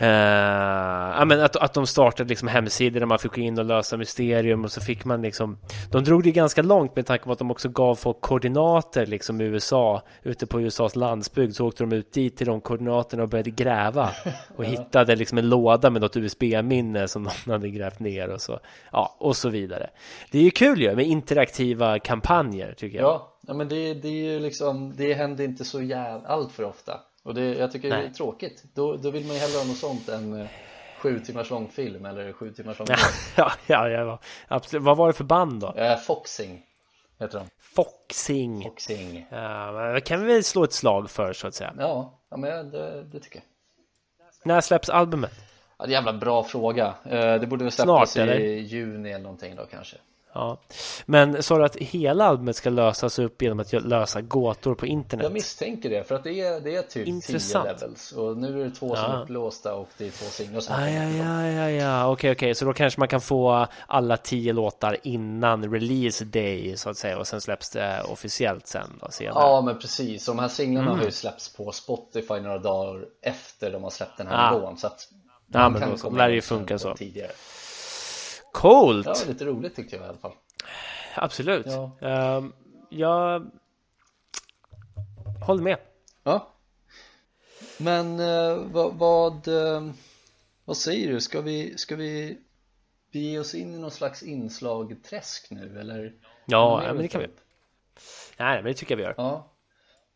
ja, men att, att de startade liksom hemsidor där man fick gå in och lösa mysterium och så fick man liksom De drog det ganska långt med tanke på att de också gav folk koordinater liksom i USA Ute på USAs landsbygd. Så åkte de ut dit till de koordinaterna och började gräva Och hittade liksom en låda med något USB-minne som någon hade grävt ner och så. Ja, och så vidare. Det är ju kul ju med interaktiva kampanjer tycker jag. Ja, ja men det, det är ju liksom, det händer inte så jävla allt för ofta och det, jag tycker det är Nej. tråkigt då, då vill man ju hellre ha något sånt än eh, sju timmars lång film eller sju timmars lång Ja, ja, ja, absolut. Vad var det för band då? eh, Foxing heter de, Foxing Foxing Ja, kan vi slå ett slag för så att säga. Ja, ja men det, det tycker jag När släpps albumet? Ja, det är en jävla bra fråga. Eh, det borde väl släppas Snart, eller? i juni eller någonting då kanske. Ja. Men sa du att hela albumet ska lösas upp genom att lösa gåtor på internet? Jag misstänker det för att det är, det är typ 10 Intressant. levels och nu är det två som Ja. är upplåsta och det är två singlar som Ja, har ja, ja, ja, ja, okej, okej, så då kanske man kan få alla tio låtar innan release day så att säga och sen släpps det officiellt sen då senare. Ja men precis, de här singlarna Mm. har ju släppts på Spotify några dagar efter de har släppt den här Ah. nivån så att Ja, men kan då komma lär det ju funka så. tidigare. Coolt! Ja, lite roligt tyckte jag i alla fall. Absolut. Ja. Ehm, jag håller med. Ja. Men eh, vad, vad, eh, vad säger du? Ska vi, ska vi bege oss in i någon slags inslag-träsk nu eller? Ja, ja, men det kan vi. Nej, men det tycker jag vi gör. Ja.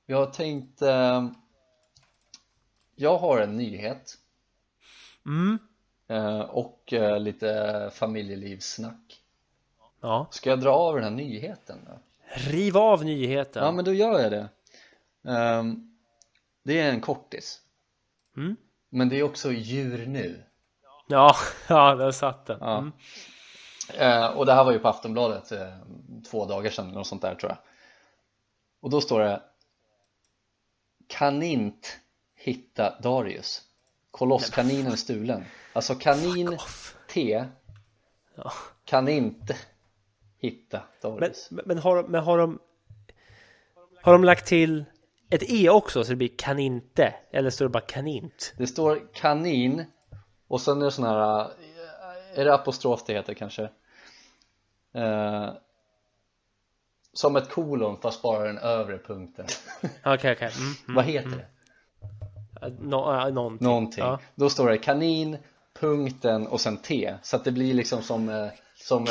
Jag har tänkt eh, Jag har en nyhet Mm. Eh, och eh, lite familjelivssnack Ja. Ska jag dra av den här nyheten då? Riv av nyheten. Ja men då gör jag det Ehm, Det är en kortis Mm. Men det är också djur nu Ja, ja, där satt den. Mm. Eh, och det här var ju på Aftonbladet två dagar sedan eller något sånt där tror jag Och då står det Kan inte hitta Darius Kolosskaninen stulen Alltså kanin T Ja. Kan inte hitta Men, Darius men, har, men har de Har de lagt till ett E också så det blir kaninte? Eller står det bara kanint? Det står kanin och sen är det sån här eh, Är det apostrof det heter kanske? Eh, som ett kolon fast bara den övre punkten Okej, okej. Mm, mm. Vad heter det? Nå, äh, någonting. Någonting Ja. Då står det kanin, punkten och sen T Så att det blir liksom som, eh, som eh,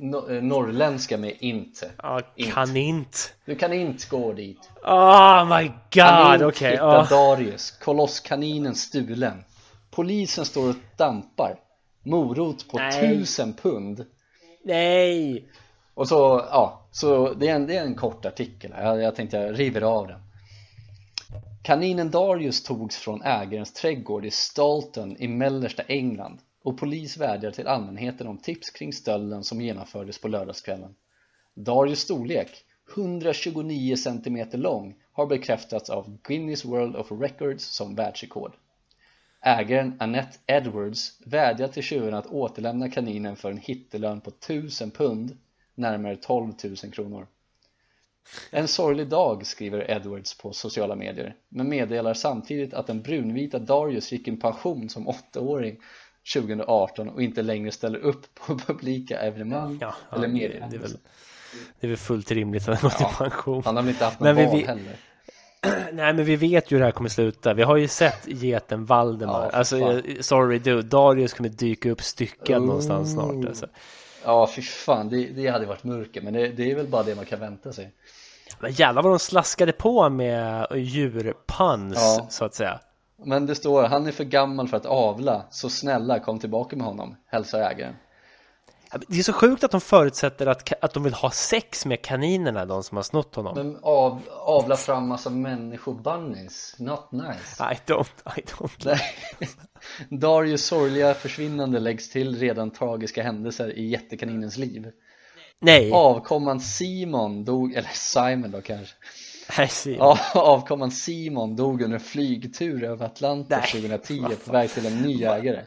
no, eh, norrländska med inte Ja, Int. kanint. Du kan inte gå dit Oh my god, okej. hitta ja. Darius, kolosskaninen stulen Polisen står och dampar Morot på Nej. tusen pund Nej! Och så, ja, så det är en, det är en kort artikel. Jag, jag tänkte jag river av den Kaninen Darius togs från ägarens trädgård i Stalton i mellersta England och polis vädjar till allmänheten om tips kring stölden som genomfördes på lördagskvällen Darius storlek, 129 cm lång, har bekräftats av Guinness World of Records som världsrekord Ägaren Annette Edwards vädjar till tjuven att återlämna kaninen för en hittelön på 1000 pund, närmare 12 000 kronor. En sorglig dag, skriver Edwards på sociala medier, men meddelar samtidigt att den brunvita Darius gick i pension som åttaåring 2018 och inte längre ställer upp på publika evenemang Ja, ja, eller det, medier. det, är väl, det är väl fullt rimligt att han gått i pension. Han har väl inte haft någon vi- vi- heller. Nej men vi vet ju hur det här kommer sluta. Vi har ju sett geten Valdemar. Ja, alltså eh, sorry du, Darius kommer dyka upp styckad Oh. någonstans snart. Alltså. Ja, fy fan, det, det hade varit mörker, men det, det är väl bara det man kan vänta sig. Men jävlar vad de slaskade på med djurpuns Ja. så att säga. Men det står, han är för gammal för att avla, så snälla kom tillbaka med honom, hälsar ägaren. Det är så sjukt att de förutsätter att, att de vill ha sex med kaninerna, de som har snott honom. Men av, avla fram massa människobunnies, not nice. I don't, I don't. Nej. Darius sorgliga försvinnande läggs till redan tragiska händelser i jättekaninens liv. Nej, Avkomman Simon dog, eller Simon då kanske. Ja, avkomman Simon dog under en flygtur över Atlanten Nej, 2010 vad på väg till en ny ägare.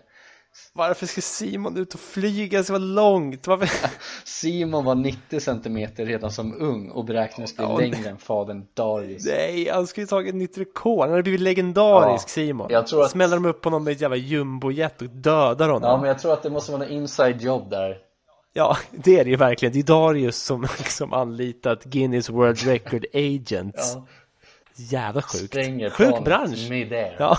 Varför ska Simon ut och flyga så långt? Varför? Simon var 90 cm redan som ung och beräknades bli Ja, längre än fadern Darius. Nej, han skulle ju tagit nytt rekord. Han hade blivit legendarisk Ja, Simon. jag tror att- Smäller de upp honom med ett jävla jumbojet och dödar honom. Ja, men jag tror att det måste vara en inside job där. Ja, det är det ju verkligen. Det är Darius som, som anlitat Guinness World Record Agents. Ja, Jävla sjukt. spränger Sjuk bransch. midair. Ja.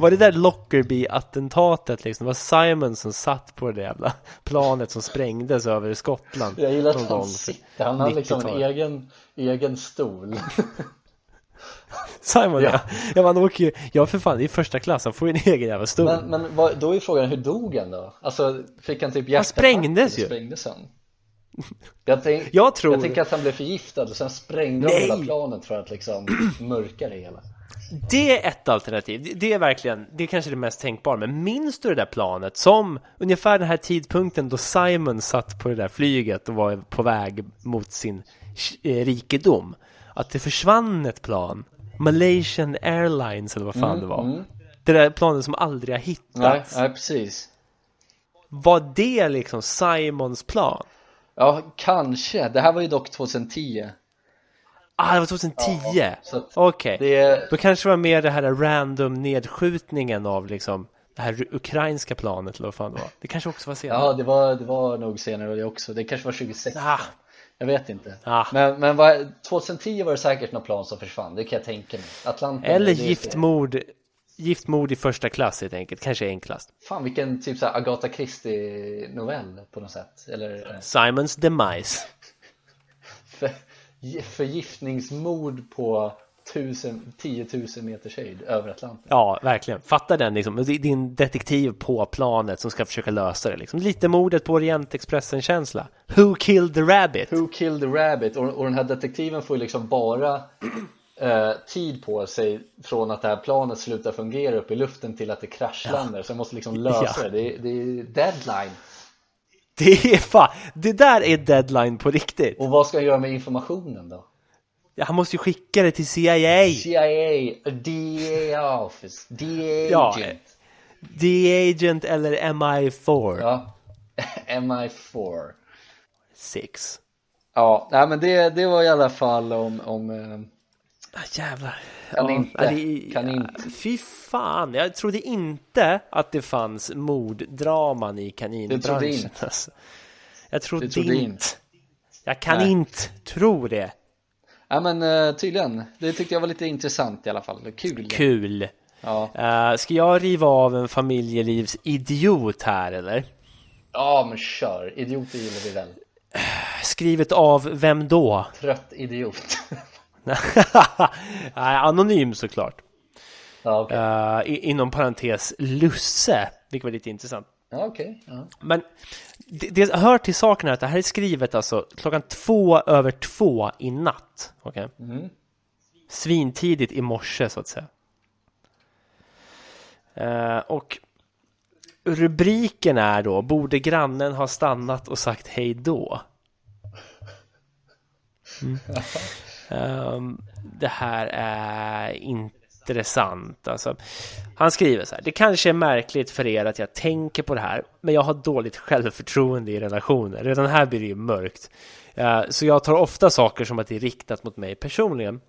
Var det där Lockerbie-attentatet liksom? Det var Simon som satt på det jävla planet som sprängdes över Skottland. Jag gillar att han sitter, han har liksom en 90-talet. egen, egen stol. Simon ja. Ja. man åker ju, ja för fan, det är första klass, han får ju en egen jävla stol. Men, men vad, då är frågan, hur dog han då? Alltså, fick han typ hjärtattack? sprängdes eller ju. Sprängdes han? Jag, tänk, Jag tror- jag tänker att han blev förgiftad och sen sprängde de hela planet för att liksom mörka det hela Det är ett alternativ. Det är verkligen, det är kanske det mest tänkbara. Men minns du det där planet som ungefär den här tidpunkten då Simon satt på det där flyget och var på väg mot sin eh, rikedom? Att det försvann ett plan. Malaysian Airlines eller vad fan Mm, det var. mm. Det där planet som aldrig har Nej, hittats. nej, precis. Var det liksom Simons plan? Ja, kanske. Det här var ju dock 2010. Ah, det var 2010? Så att Okej. det, Då kanske det var mer det här random nedskjutningen av liksom det här ukrainska planet eller vad fan det var. Det kanske också var senare. ja, det var, det var nog senare det också. Det kanske var 2016. Ah. Jag vet inte. Ah. Men, men vad, 2010 var det säkert något plan som försvann. Det kan jag tänka mig. Atlanten. Eller giftmord, giftmord i första klass helt enkelt. Kanske enklast. Fan vilken typ såhär Agatha Christie novell på något sätt. Eller Simons demise. för, förgiftningsmord på tusen, 10 000 meters höjd över Atlanten. Ja, verkligen. Fatta den liksom. Det är Din detektiv på planet som ska försöka lösa det liksom. Lite mordet på Orientexpressen-känsla. Who killed the rabbit? Who killed the rabbit? Och, och den här detektiven får ju liksom bara eh, tid på sig från att det här planet slutar fungera upp i luften till att det kraschlandar. Så jag måste liksom lösa Ja. det. Det det är deadline. Det är fan, det där är deadline på riktigt. Och vad ska jag göra med informationen då? Ja, Han måste ju skicka det till CIA. CIA, DA office, DA Ja, agent. The Agent eller MI4. Ja, MI4. Six. Ja, nej men det, det var i alla fall om, om eh, Ah, jävlar. Kan inte. det- Kan inte. Fy fan, jag trodde inte att det fanns morddraman i kaninbranschen. Du trodde inte. Alltså. Jag trodde, trodde inte. inte. Jag kan Nej. inte tro det. Ja men eh, tydligen, det tyckte jag var lite intressant i alla fall, kul Kul. Ja, Uh, ska jag riva av en familjelivsidiot här eller? ja men kör, idioter gillar vi väl Skrivet av vem då? Trött idiot Nej, anonym såklart. Ja okej, Uh, i- inom parentes Lusse, vilket var lite intressant. ja, okej ja. Men det, det hör till saken här att det här är skrivet alltså klockan två över två i natt. Okej? Svintidigt i morse så att säga. Eh, och rubriken är då Borde grannen ha stannat och sagt hej då? Mm. Um, det här är intressant. Alltså, han skriver så här. Det kanske är märkligt för er att jag tänker på det här, men jag har dåligt självförtroende i relationer. Redan här blir det ju mörkt. Uh, så jag tar ofta saker som att det är riktat mot mig personligen.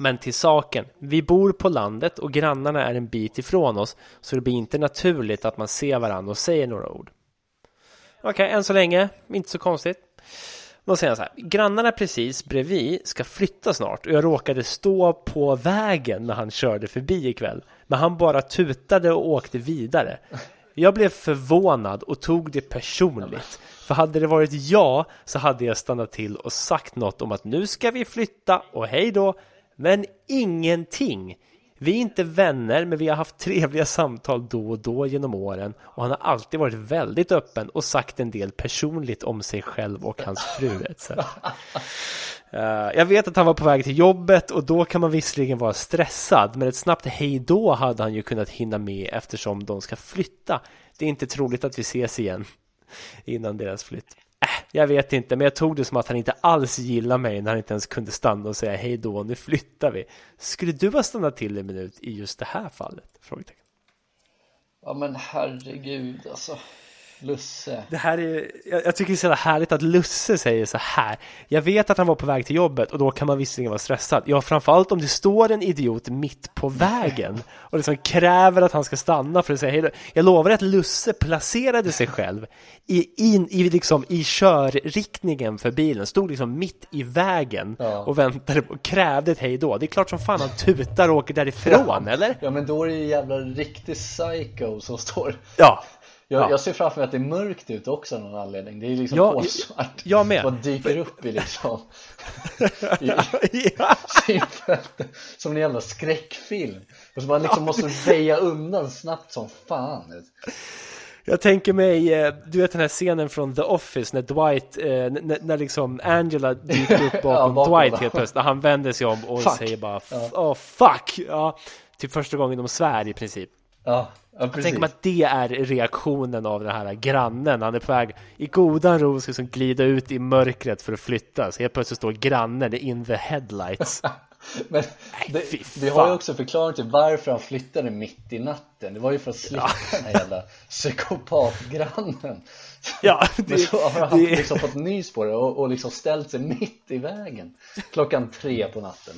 Men till saken, vi bor på landet och grannarna är en bit ifrån oss, så det blir inte naturligt att man ser varandra och säger några ord. Okej, än så länge, inte så konstigt. Då säger han så här, grannarna precis bredvid ska flytta snart och jag råkade stå på vägen när han körde förbi ikväll. Men han bara tutade och åkte vidare. Jag blev förvånad och tog det personligt. För hade det varit jag så hade jag stannat till och sagt något om att nu ska vi flytta och hej då. Men ingenting. Vi är inte vänner, men vi har haft trevliga samtal då och då genom åren och han har alltid varit väldigt öppen och sagt en del personligt om sig själv och hans fru etc. Eh, jag vet att han var på väg till jobbet och då kan man visserligen vara stressad, men ett snabbt hej då hade han ju kunnat hinna med eftersom de ska flytta. Det är inte troligt att vi ses igen innan deras flytt. Äh, jag vet inte, men jag tog det som att han inte alls gillar mig när han inte ens kunde stanna och säga hej då, nu flyttar vi. Skulle du ha stannat till en minut i just det här fallet? Frågetecken. ja men herregud alltså Lusse Det här är, jag, jag tycker det är så härligt att Lusse säger så här. Jag vet att han var på väg till jobbet och då kan man visserligen vara stressad. Ja, framförallt om det står en idiot mitt på vägen och liksom kräver att han ska stanna för att säga hej då. Jag lovar att Lusse placerade sig själv i, in, i, liksom, i körriktningen för bilen, stod liksom mitt i vägen Ja. och väntade och krävde ett hej då. Det är klart som fan han tutar och åker därifrån, eller? Ja men då är det ju jävla riktig psycho som står Ja. Jag, Ja. jag ser framför mig att det är mörkt ute också av någon anledning Det är liksom Ja, kolsvart jag med. Och dyker upp i liksom i, ja. Som en jävla skräckfilm Och så man liksom måste väja undan snabbt som fan Jag tänker mig, eh, du vet den här scenen från The Office när Dwight, eh, när, när liksom Angela dyker upp bakom, ja, Dwight helt plötsligt. Han vänder sig om och fuck. säger bara ja. oh, fuck! Ja, typ första gången de svär i princip. Ja, ja Jag tänker mig att det är reaktionen av den här grannen. Han är på väg i godan ro ska liksom glida ut i mörkret för att flytta. Så helt plötsligt står grannen in the headlights. Men det, vi har ju också förklarat till varför han flyttade mitt i natten. Det var ju för att slippa ja. den här jävla psykopatgrannen. Ja, det, Men så har han det... liksom fått nys på det och, och liksom ställt sig mitt i vägen klockan tre på natten.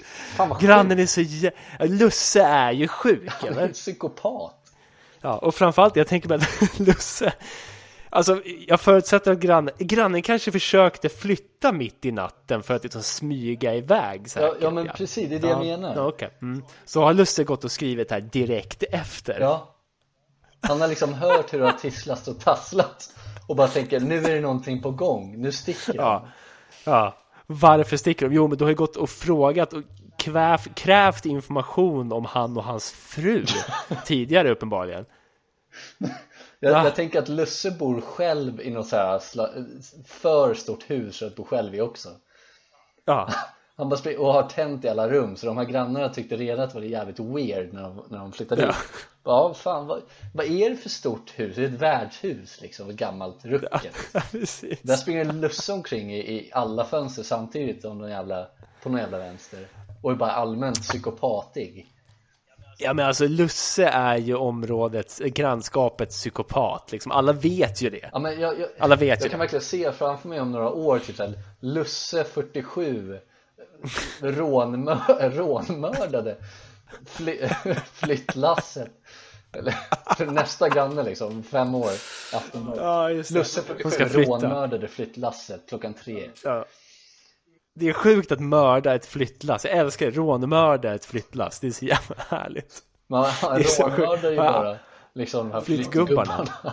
Grannen är så jä... Lusse är ju sjuk, eller? Han är en psykopat. Ja, och framförallt, jag tänker att Lusse Alltså, jag förutsätter att grannen, grannen kanske försökte flytta mitt i natten för att liksom smyga iväg säkert. Ja, ja men precis, det är det ja, jag menar. Ja, okay. Mm. Så har Lusse gått och skrivit här direkt efter. Ja. Han har liksom hört hur det har tisslat och tasslat och bara tänker nu är det någonting på gång, nu sticker de. Ja. ja. Varför sticker de? Jo, men du har ju gått och frågat och kväv, krävt information om han och hans fru tidigare uppenbarligen. Jag, jag, tänker att Lusse bor själv i något så här för stort hus för att bo själv i också Ja Han bara och har tänt i alla rum så de här grannarna tyckte redan att det var jävligt weird när de, när de flyttade ja. ut Ja, fan vad, vad är det för stort hus? Det är ett värdshus liksom, ett gammalt rucket ja, Där springer Lusse omkring i, i alla fönster samtidigt som någon jävla, på någon jävla vänster och är bara allmänt psykopatig Ja men alltså Lusse är ju områdets, grannskapets psykopat liksom. Alla vet ju det. Ja, men jag, jag, Alla vet jag ju kan verkligen se framför mig om några år typ såhär Lusse 47 rånmör, rånmördade fly, flyttlasset eller nästa granne liksom, fem år ja, Lusse 47 rånmördade flyttlasset klockan tre ja. Det är sjukt att mörda ett flyttlass. Jag älskar det. Rånmörda ett flyttlass. Det är så jävla härligt. Man rånmördar ju bara liksom de här flyttgubbarna.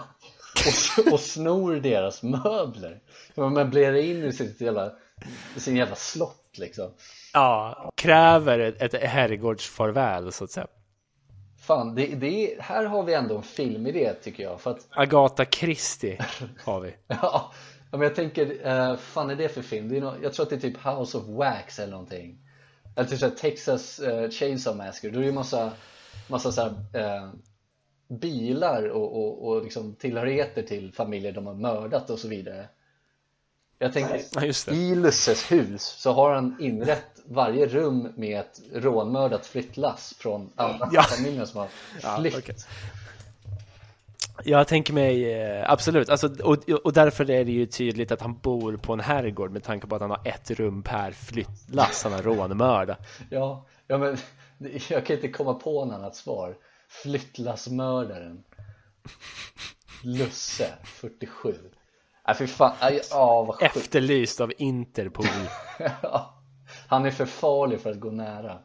och, och snor deras möbler. Man möblerar in i sitt jävla, sin jävla slott liksom. Ja, kräver ett, ett herrgårdsfarväl så att säga. Fan, det, det, här har vi ändå en filmidé tycker jag. För att... Agatha Christie har vi. ja, men jag tänker, uh, fan är det för film? Det är no jag tror att det är typ House of Wax eller någonting Eller typ såhär Texas uh, Chainsaw Massacre Då är det ju massa, massa såhär uh, bilar och, och, och liksom tillhörigheter till familjer de har mördat och så vidare Jag tänker, ja, i Lusses hus så har han inrett varje rum med ett rånmördat flyttlass från alla ja. familjer som har flytt ja, okay. Jag tänker mig eh, absolut, alltså, och, och därför är det ju tydligt att han bor på en herrgård med tanke på att han har ett rum per flyttlass, han har rånmörda. ja, ja, men jag kan inte komma på något annat svar. Flyttlassmördaren. Lusse, 47. Nej fy fan, aj, åh, vad Efterlyst av Interpol. han är för farlig för att gå nära.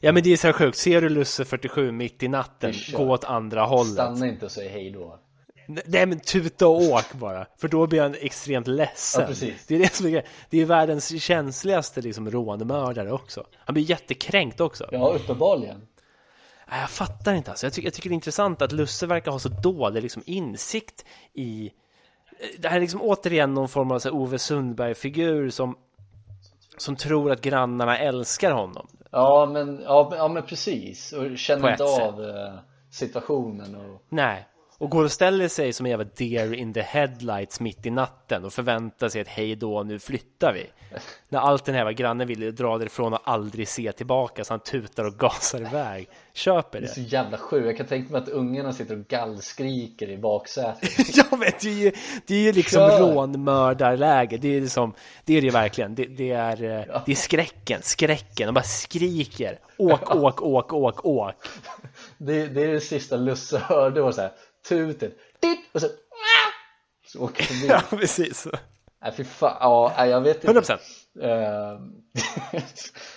Ja men det är så sjukt, ser du Lusse 47 mitt i natten, gå åt andra hållet? Stanna inte och säg hej då. Nej men tuta och åk bara, för då blir han extremt ledsen. Ja, precis. Det är det som är Det är världens känsligaste liksom rånmördare också. Han blir jättekränkt också. Ja uppenbarligen. Nej, Jag fattar inte alltså, jag, ty jag tycker det är intressant att Lusse verkar ha så dålig liksom insikt i Det här är liksom återigen någon form av så Ove Sundberg-figur som som tror att grannarna älskar honom. Ja men, ja, ja, men precis. Och känner inte av eh, situationen och... Nej, och går och ställer sig som en jävla deer in the headlights mitt i natten och förväntar sig att hej då, nu flyttar vi. När allt den här grannen vill dra därifrån och aldrig se tillbaka så han tutar och gasar iväg. Köper det. Det är så jävla sjukt. Jag kan tänka mig att ungarna sitter och gallskriker i baksätet. ja men det är ju, det är ju liksom Kör. rånmördarläge. Det är liksom, det är det verkligen. Det, det är, eh, ja. det är skräcken, skräcken. De bara skriker. Åk, åk, åk, åk, åk. Det, det är det sista Lusse hörde var så här tutet och så, så åker förbi. Ja precis. Nej fy fan, ja jag vet inte. 100% uh,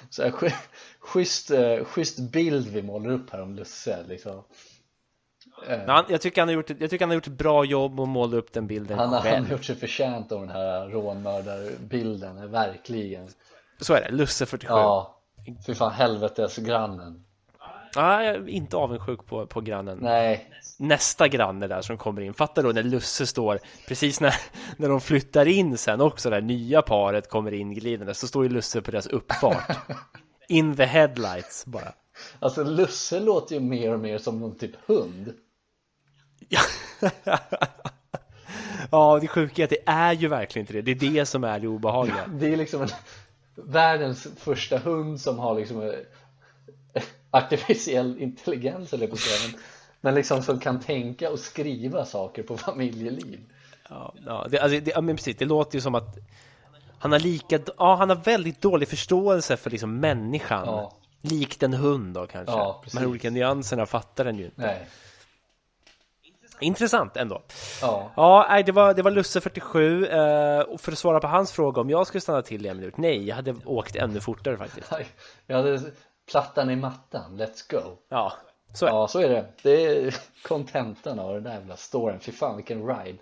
så här, schysst, uh, schysst bild vi målar upp här om Lusse liksom. Uh, han, jag, tycker han har gjort, jag tycker han har gjort ett bra jobb att måla upp den bilden han, själv Han har gjort sig förtjänt av den här rånmördarbilden, verkligen. Så är det, Lusse 47 Ja, fy fan helvetesgrannen Ja, jag är inte avundsjuk på, på grannen. Nej, nästa granne där som kommer in. Fattar då när Lusse står precis när, när de flyttar in sen också, det nya paret kommer in glidande så står ju Lusse på deras uppfart. In the headlights bara. Alltså Lusse låter ju mer och mer som någon typ hund. ja, det sjuka är att det är ju verkligen inte det. Det är det som är det obehagliga. Det är liksom en, världens första hund som har liksom en, artificiell intelligens eller på men liksom som kan tänka och skriva saker på familjeliv. Ja, ja, det, alltså, det, ja men precis, det låter ju som att han har lika, ja han har väldigt dålig förståelse för liksom människan. Ja. Likt en hund då kanske. Ja, De här olika nyanserna fattar den ju inte. Nej. Intressant ändå. Ja, ja det, var, det var Lusse 47. Eh, och för att svara på hans fråga om jag skulle stanna till i en minut. Nej, jag hade åkt ännu fortare faktiskt. Jag hade plattan i mattan, let's go. Ja, så ja, så är det. Det är kontentan av den där jävla storyn. Fy fan vilken ride.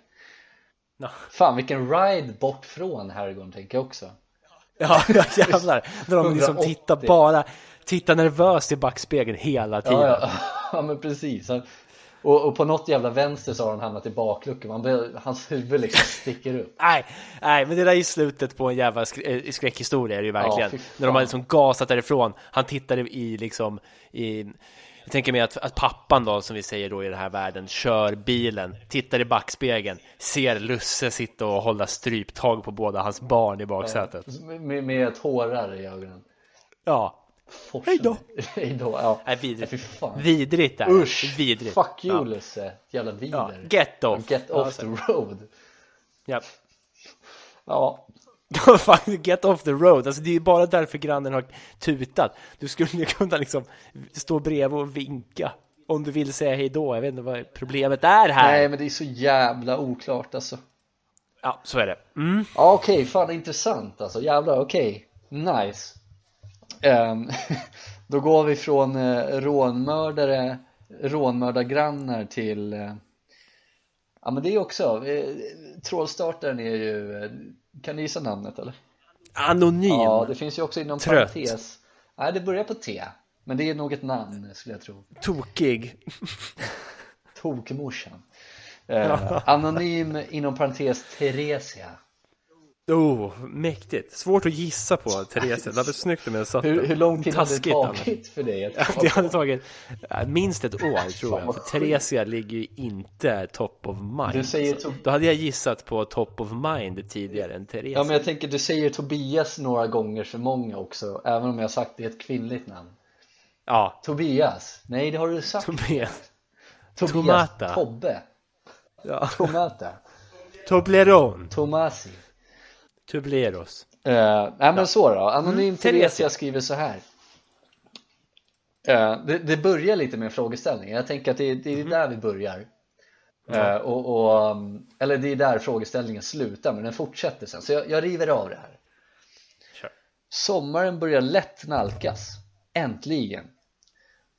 No. Fan vilken ride bort från herrgården tänker jag också. Ja, jävlar. När de liksom tittar bara, tittar nervöst i backspegeln hela tiden. Ja, ja. ja men precis. Och, och, på något jävla vänster så har han hamnat i bakluckan. hans huvud liksom sticker upp. nej, nej, men det där är slutet på en jävla eh, skräckhistoria är det ju verkligen. Ja, när de har liksom gasat därifrån. Han tittar i liksom i jag tänker mig att, att pappan då, som vi säger då i den här världen, kör bilen, tittar i backspegeln, ser Lusse sitta och hålla stryptag på båda hans barn i baksätet. Med, med tårar i ögonen. Ja. Hej då! Hej då, ja. Nej, vidrigt. Ja, vidrigt är Usch! Vidrigt. Fuck you ja. Lusse! Jävla vider. Ja, get off! Get off the road! Ja. Ja, Get off the road, alltså det är ju bara därför grannen har tutat. Du skulle kunna liksom stå bredvid och vinka om du vill säga hej då. Jag vet inte vad problemet är här. Nej, men det är så jävla oklart alltså. Ja, så är det. Mm. Ja, okej, okay, fan intressant alltså. Jävlar, okej. Okay. Nice. Um, då går vi från uh, rånmördare, rånmördargrannar till uh, Ja men det är också, uh, trådstartaren är ju kan du gissa namnet eller? Anonym? Ja, det finns ju också inom Trött. parentes Nej, det börjar på T Men det är nog ett namn skulle jag tro Tokig Tokmorsan eh, Anonym inom parentes Theresia Oh, mäktigt. Svårt att gissa på Therese. Det hade snyggt om jag satt hur, hur lång tid hade det tagit för dig? det hade tagit minst ett år tror jag. För Theresia ligger ju inte top of mind. Du säger to... Då hade jag gissat på top of mind tidigare än Therese. Ja, men jag tänker du säger Tobias några gånger för många också. Även om jag sagt det är ett kvinnligt namn. Ja. Tobias. Nej, det har du sagt. Tobias. Tobias. Tomata. Tobbe. Ja. Tomata. Toblerone. Tomasi. Tubleros. Uh, nej men så då, Anonym mm, Theresia skriver så här. Uh, det, det, börjar lite med en frågeställning, jag tänker att det, det är mm. där vi börjar. Uh, och, och, um, eller det är där frågeställningen slutar, men den fortsätter sen. Så jag, jag river av det här. Sure. Sommaren börjar lätt nalkas. Äntligen.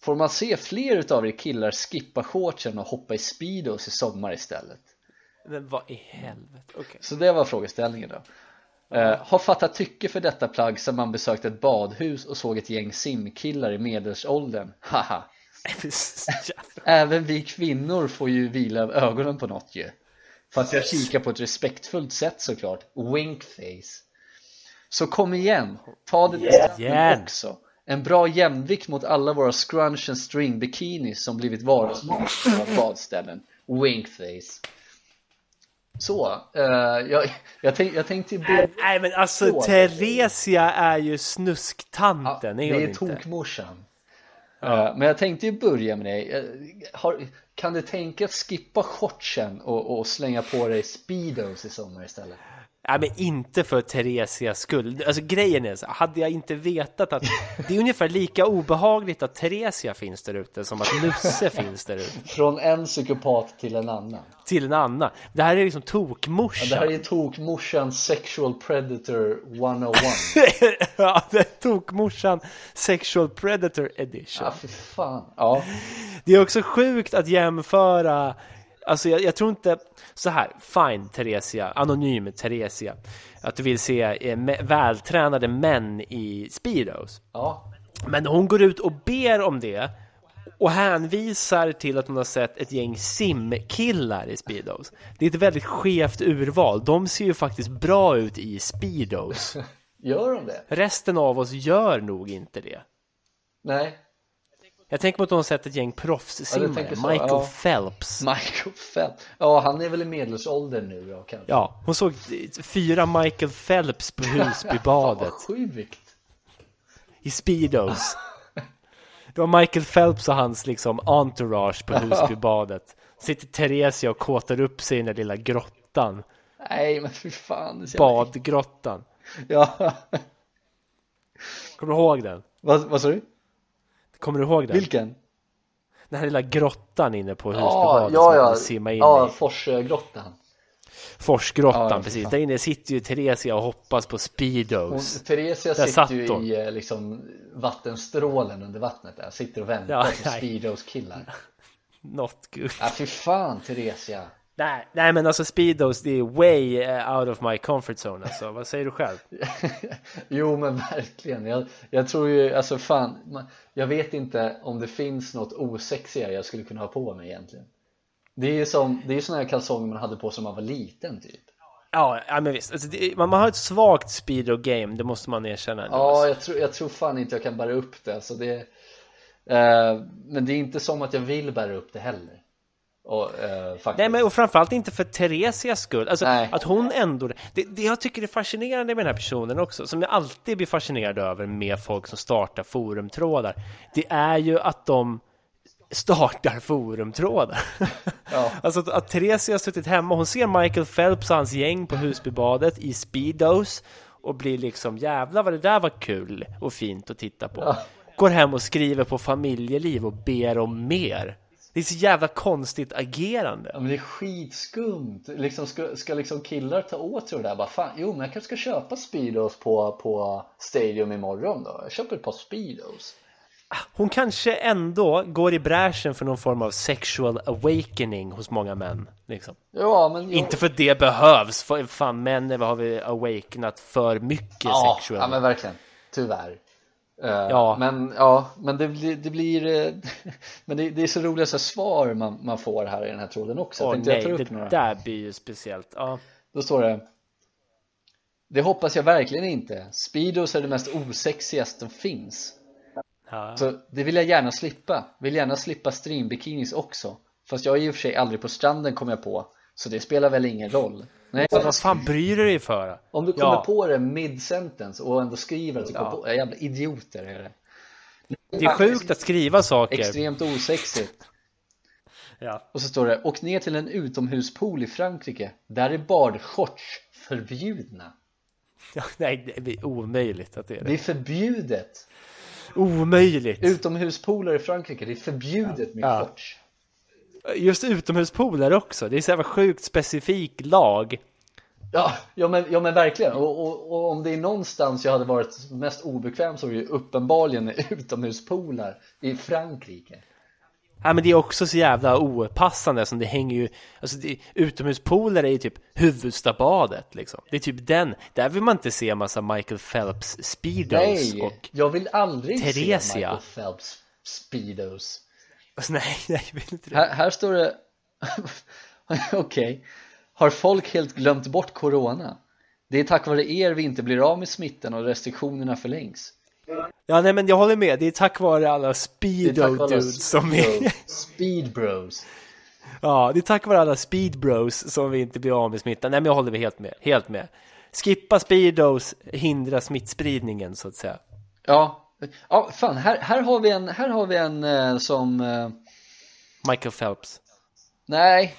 Får man se fler utav er killar skippa shortsen och hoppa i speedos i sommar istället? Men vad i helvete? Okay. Så det var frågeställningen då. Uh, har fattat tycke för detta plagg sedan man besökte ett badhus och såg ett gäng simkillar i medelåldern. Haha. Även vi kvinnor får ju vila av ögonen på något ju. Fast jag kikar på ett respektfullt sätt såklart. Winkface. Så kom igen, ta det yeah. också. En bra jämvikt mot alla våra scrunch and string bikinis som blivit vardagsmat på badställen. Winkface. Så, uh, jag, jag, tänk, jag tänkte börja Nej men alltså Theresia är ju snusktanten, ja, Det är tokmorsan ja. uh, Men jag tänkte ju börja med dig har, Kan du tänka att skippa shortsen och, och slänga på dig speedos i sommar istället? Nej men inte för Theresias skull. Alltså grejen är så, hade jag inte vetat att det är ungefär lika obehagligt att Theresia finns där ute som att Lusse finns där ute. Från en psykopat till en annan. Till en annan. Det här är liksom tokmorsan. Ja, det här är tokmorsan sexual predator 101. ja, det är tokmorsan sexual predator edition. Ja, för fan. Ja. Det är också sjukt att jämföra Alltså jag, jag, tror inte, så här, fine Theresia, anonym Theresia, att du vill se eh, vältränade män i Speedos. Ja. Men hon går ut och ber om det och hänvisar till att hon har sett ett gäng simkillar i Speedos. Det är ett väldigt skevt urval. De ser ju faktiskt bra ut i Speedos. Gör de det? Resten av oss gör nog inte det. Nej. Jag tänker på att hon har sett ett gäng proffssimmare. Ja, Michael ja. Phelps. Michael Phelps. Ja, han är väl i medelåldern nu då kanske. Ja, hon såg fyra Michael Phelps på Husbybadet. Sjukt. I Speedos. Det var Michael Phelps och hans liksom entourage på Husbybadet. Sitter Theresia och kåtar upp sig i den där lilla grottan. Nej, men fy fan. Badgrottan. Ja. Kommer du ihåg den? vad, vad sa du? Kommer du ihåg den? Vilken? Den här lilla grottan inne på Ja, Husbybadet ja, som man ja. kan simma in Ja, i. Forsgrottan. Forsgrottan, Ja, precis. Där inne sitter ju Theresia och hoppas på Hon, Speedos. Theresia Där sitter ju hon. i eh, liksom vattenstrålen under vattnet där. Sitter och väntar Ja, på. Speedos killar. Not good. Ja, fy fan Theresia. Nej, nej, men alltså Speedos, det är way eh, out of my comfort zone alltså. Vad säger du själv? jo men verkligen. Jag, jag tror ju, alltså fan. man- Jag vet inte om det finns något osexigare jag skulle kunna ha på mig egentligen. Det är ju som, det är såna här kalsonger man hade på sig när man var liten typ. Ja, ja men visst. Alltså, det, man, man har ett svagt speedo-game, det måste man erkänna. Ja, alltså. jag tror, jag tror fan inte jag kan bära upp det. Så det eh, men det är inte som att jag vill bära upp det heller. Och, eh. Nej, men och framförallt inte för Theresias skull. Alltså, Nej. att hon ändå... Det, det jag tycker är fascinerande med den här personen också, som jag alltid blir fascinerad över med folk som startar forumtrådar, det är ju att de startar forumtrådar. Ja. Alltså att, att Theresia har suttit hemma, hon ser Michael Phelps och hans gäng på Husbybadet i Speedos och blir liksom jävla vad det där var kul och fint att titta på. Ja. Går hem och skriver på familjeliv och ber om mer. Det är så jävla konstigt agerande. Ja men det är skitskumt. Liksom ska, ska liksom killar ta åt sig det där? Bara, fan, jo men jag kanske ska köpa Speedos på, på Stadium imorgon då. Jag köper ett par Speedos. Hon kanske ändå går i bräschen för någon form av sexual awakening hos många män. Liksom. Ja men jo, Inte för att det behövs, för fan män har vi awakenat för mycket ja, sexual. ja men verkligen. Tyvärr. Eh, Ja. Men ja, men det blir, det blir eh, Men det, det är så roliga så svar man, man får här i den här tråden också. Jag Åh jag nej, upp det några. där blir ju speciellt. Ja. Då står det Det hoppas jag verkligen inte. Speedos är det mest osexigaste som finns. Ja. Så det vill jag gärna slippa. Vill gärna slippa streambikinis också. Fast jag är och för sig aldrig på stranden kom jag på. Så det spelar väl ingen roll. Nej, Så vad fan bryr du dig för? om du kommer Ja. på det mid-sentence och ändå skriver att du Ja. kommer på Jävla idioter är det. Det är sjukt att skriva saker. Extremt osexigt. Ja. Och så står det Åk ner till en utomhuspool i Frankrike. Där är badshorts förbjudna. Ja, nej, det är omöjligt att det är Det det. är förbjudet. Omöjligt! Utomhuspooler i Frankrike, det är förbjudet med Ja. shorts. Just utomhuspooler också. Det är så jävla sjukt specifik lag. Ja, ja, men, ja men verkligen. Och, och, och om det är någonstans jag hade varit mest obekväm så är det ju uppenbarligen med utomhuspoolar i Frankrike. Ja, men det är också så jävla opassande som det hänger ju, alltså det, utomhuspooler är ju typ huvudstabadet liksom. Det är typ den, där vill man inte se en massa Michael Phelps speedos Nej, och, jag vill aldrig se Theresia. Michael Phelps Speedos. Nej, nej, jag vill inte det. Här, här står det, okej, har folk helt glömt bort corona? Det är tack vare er vi inte blir av med smittan och restriktionerna förlängs. Ja, nej, men jag håller med. Det är tack vare alla är speedo dudes som speedo- Speed bros. ja, det är tack vare alla speed bros som vi inte blir av med smittan. Nej, men jag håller med helt med, helt med. Skippa speedos, hindra smittspridningen så att säga. Ja, ja fan, här, här har vi en, här har vi en eh, som, eh, Michael Phelps. nej.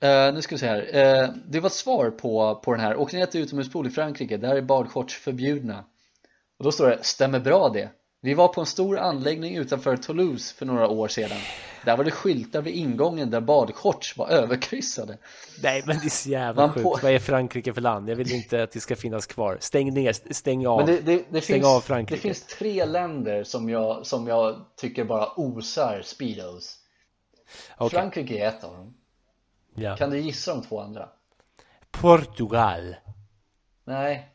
Eh, Nu ska vi se här, Eh, det var ett svar på, på den här, åk ner till utomhuspool i Frankrike, där är badshorts förbjudna. Och då står det, stämmer bra det Vi var på en stor anläggning utanför Toulouse för några år sedan Där var det skyltar vid ingången där badshorts var överkryssade Nej men det är så jävla Man sjukt. får- Vad är Frankrike för land? Jag vill inte att det ska finnas kvar. Stäng ner, stäng av. Men det, det, det, Stäng finns, av det Frankrike. finns tre länder som jag, som jag tycker bara osar speedos Okej. Frankrike är ett av dem Ja. Kan du gissa de två andra? Portugal. Nej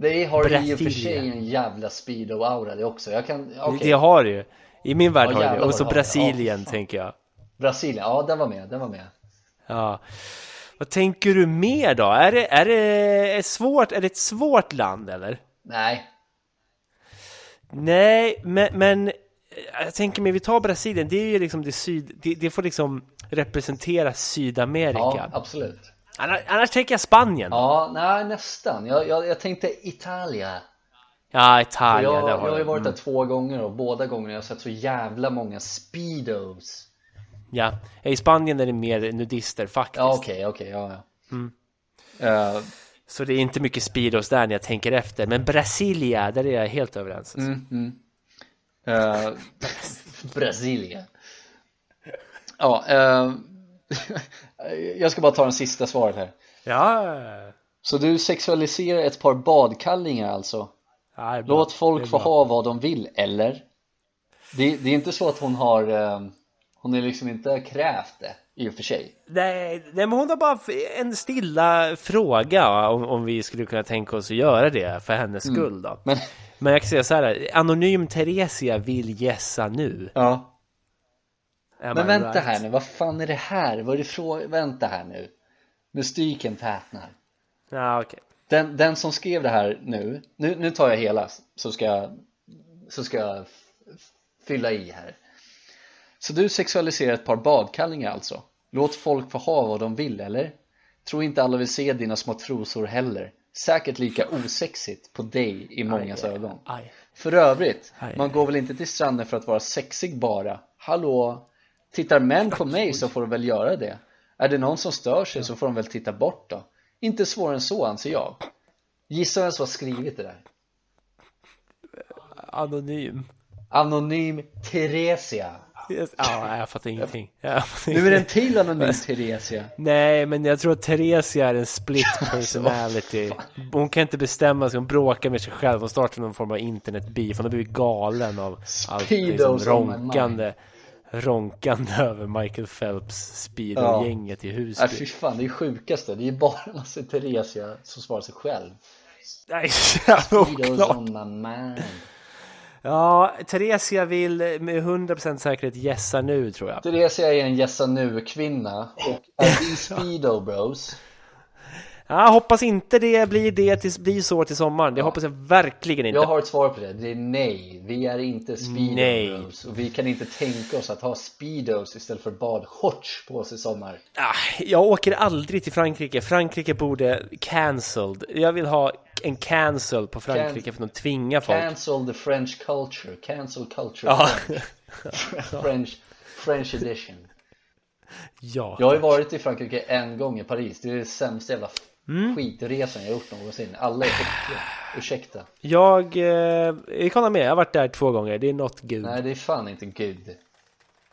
Det har i och för sig en jävla speedo-aura det också Jag kan, okej Det har du ju. I min värld Ja, har det Och så det det. Brasilien Ja, tänker jag. Brasilien, ja den var med, den var med. Ja. Vad tänker du mer då? Är det, är det är svårt, är det ett svårt land eller? Nej, Nej, men, men eh, jag tänker mig, vi tar Brasilien, det är ju liksom det syd, det, det får liksom representera Sydamerika. ja absolut. Annars, annars tänker jag Spanien. Ja, Ja, nej nästan. Jag, jag, jag tänkte Italia. Italien, jag, jag har ju varit Mm. där två gånger och båda gångerna har jag sett så jävla många speedos. Ja, i Spanien är det mer nudister faktiskt. Ja okej, okej, ja ja. Mm. Eh, Så det är inte mycket speedos där när jag tänker efter. Men Brasilia, där är jag helt överens. alltså. mm, mm. Eh, Brasilien. Ja, eh, jag ska bara ta den sista svaret här. Ja, Så du sexualiserar ett par badkallingar alltså? ja. Låt folk få ha vad de vill, eller? Det, det är inte så att hon har eh, Hon är liksom inte krävt det i och för sig Nej, nej, men hon har bara en stilla fråga om, om vi skulle kunna tänka oss att göra det för hennes skull då. Mm. Men Men jag kan säga så här, Anonym Theresia vill gässa nu. ja Am Men I vänta right? här nu, vad fan är det här? Vad är det frå... Vänta här nu Mystiken tätnar Ja, okej. den, den som skrev det här nu, nu, nu tar jag hela så ska jag, så ska jag fylla i här Så du sexualiserar ett par badkallingar alltså? Låt folk få ha vad de vill eller? Tror inte alla vill se dina små trosor heller Säkert lika osexigt på dig i mångas Aj, aj, ögon aj. För övrigt, Aj. man går väl inte till stranden för att vara sexig bara? Hallå? Tittar män på mig så får de väl göra det? Är det någon som stör sig så får de väl titta bort då? Inte svårare än så anser jag Gissa vem som har skrivit det där? Anonym. Anonym Theresia Yes. Ja, jag fattar ingenting. Jag fattar Nu är det en till Anonym Theresia Nej, men jag tror att Theresia är en split personality. Hon kan inte bestämma sig, hon bråkar med sig själv. Hon startar någon form av internetbeef. Hon har blivit galen av allt liksom, ronkande, ronkande över Michael Phelps speedo-gänget i Nej Husby. fy fan, det är sjukaste, det är bara Lasse Theresia som svarar sig själv Nej, mind Ja, Theresia vill med 100% säkerhet gässa nu tror jag. Theresia är en gässa nu-kvinna och är vi speedo bros? Jag hoppas inte det blir det till, blir så till sommaren. Det hoppas jag verkligen inte. Jag har ett svar på det, det är nej. Vi är inte speedo Nej. bros och vi kan inte tänka oss att ha speedos istället för badshorts på oss i sommar. Ah, Jag åker aldrig till Frankrike. Frankrike borde cancelled. Jag vill ha en cancel på Frankrike Can- för att de tvingar folk. Cancel the French culture, cancel culture Ja. French. French, French edition. Ja. Jag har ju varit i Frankrike en gång i Paris, det är den sämsta jävla Mm. skitresan jag gjort någonsin. Alla är äckliga, ursäkta. Jag, eh, jag kan hålla med. Jag har varit där två gånger. Det är not good. Nej det är fan inte good.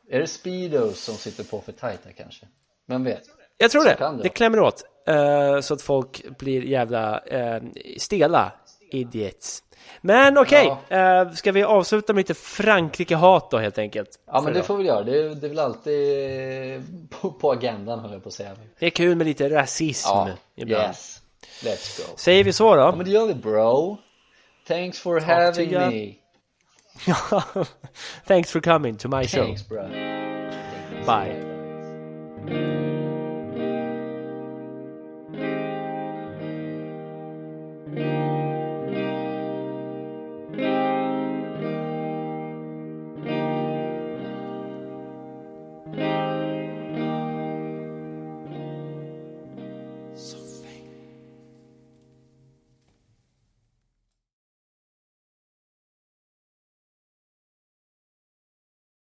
Är det speedos som sitter på för tajta kanske? Vem vet? Jag tror Så det. det Det klämmer åt. eh, så att folk blir jävla eh, stela. Idiots. Men okej, eh, ska vi avsluta med lite Frankrike-hat då helt enkelt? Ja men det idag? får vi göra, det är, det är väl alltid på, på agendan höll jag på att säga. Det är kul med lite rasism Ja, ibland. yes. Let's go. Säger vi så då? Ja men det gör vi bro. Thanks for having ya. me. Thanks for coming to my show. Thanks bro. Bye.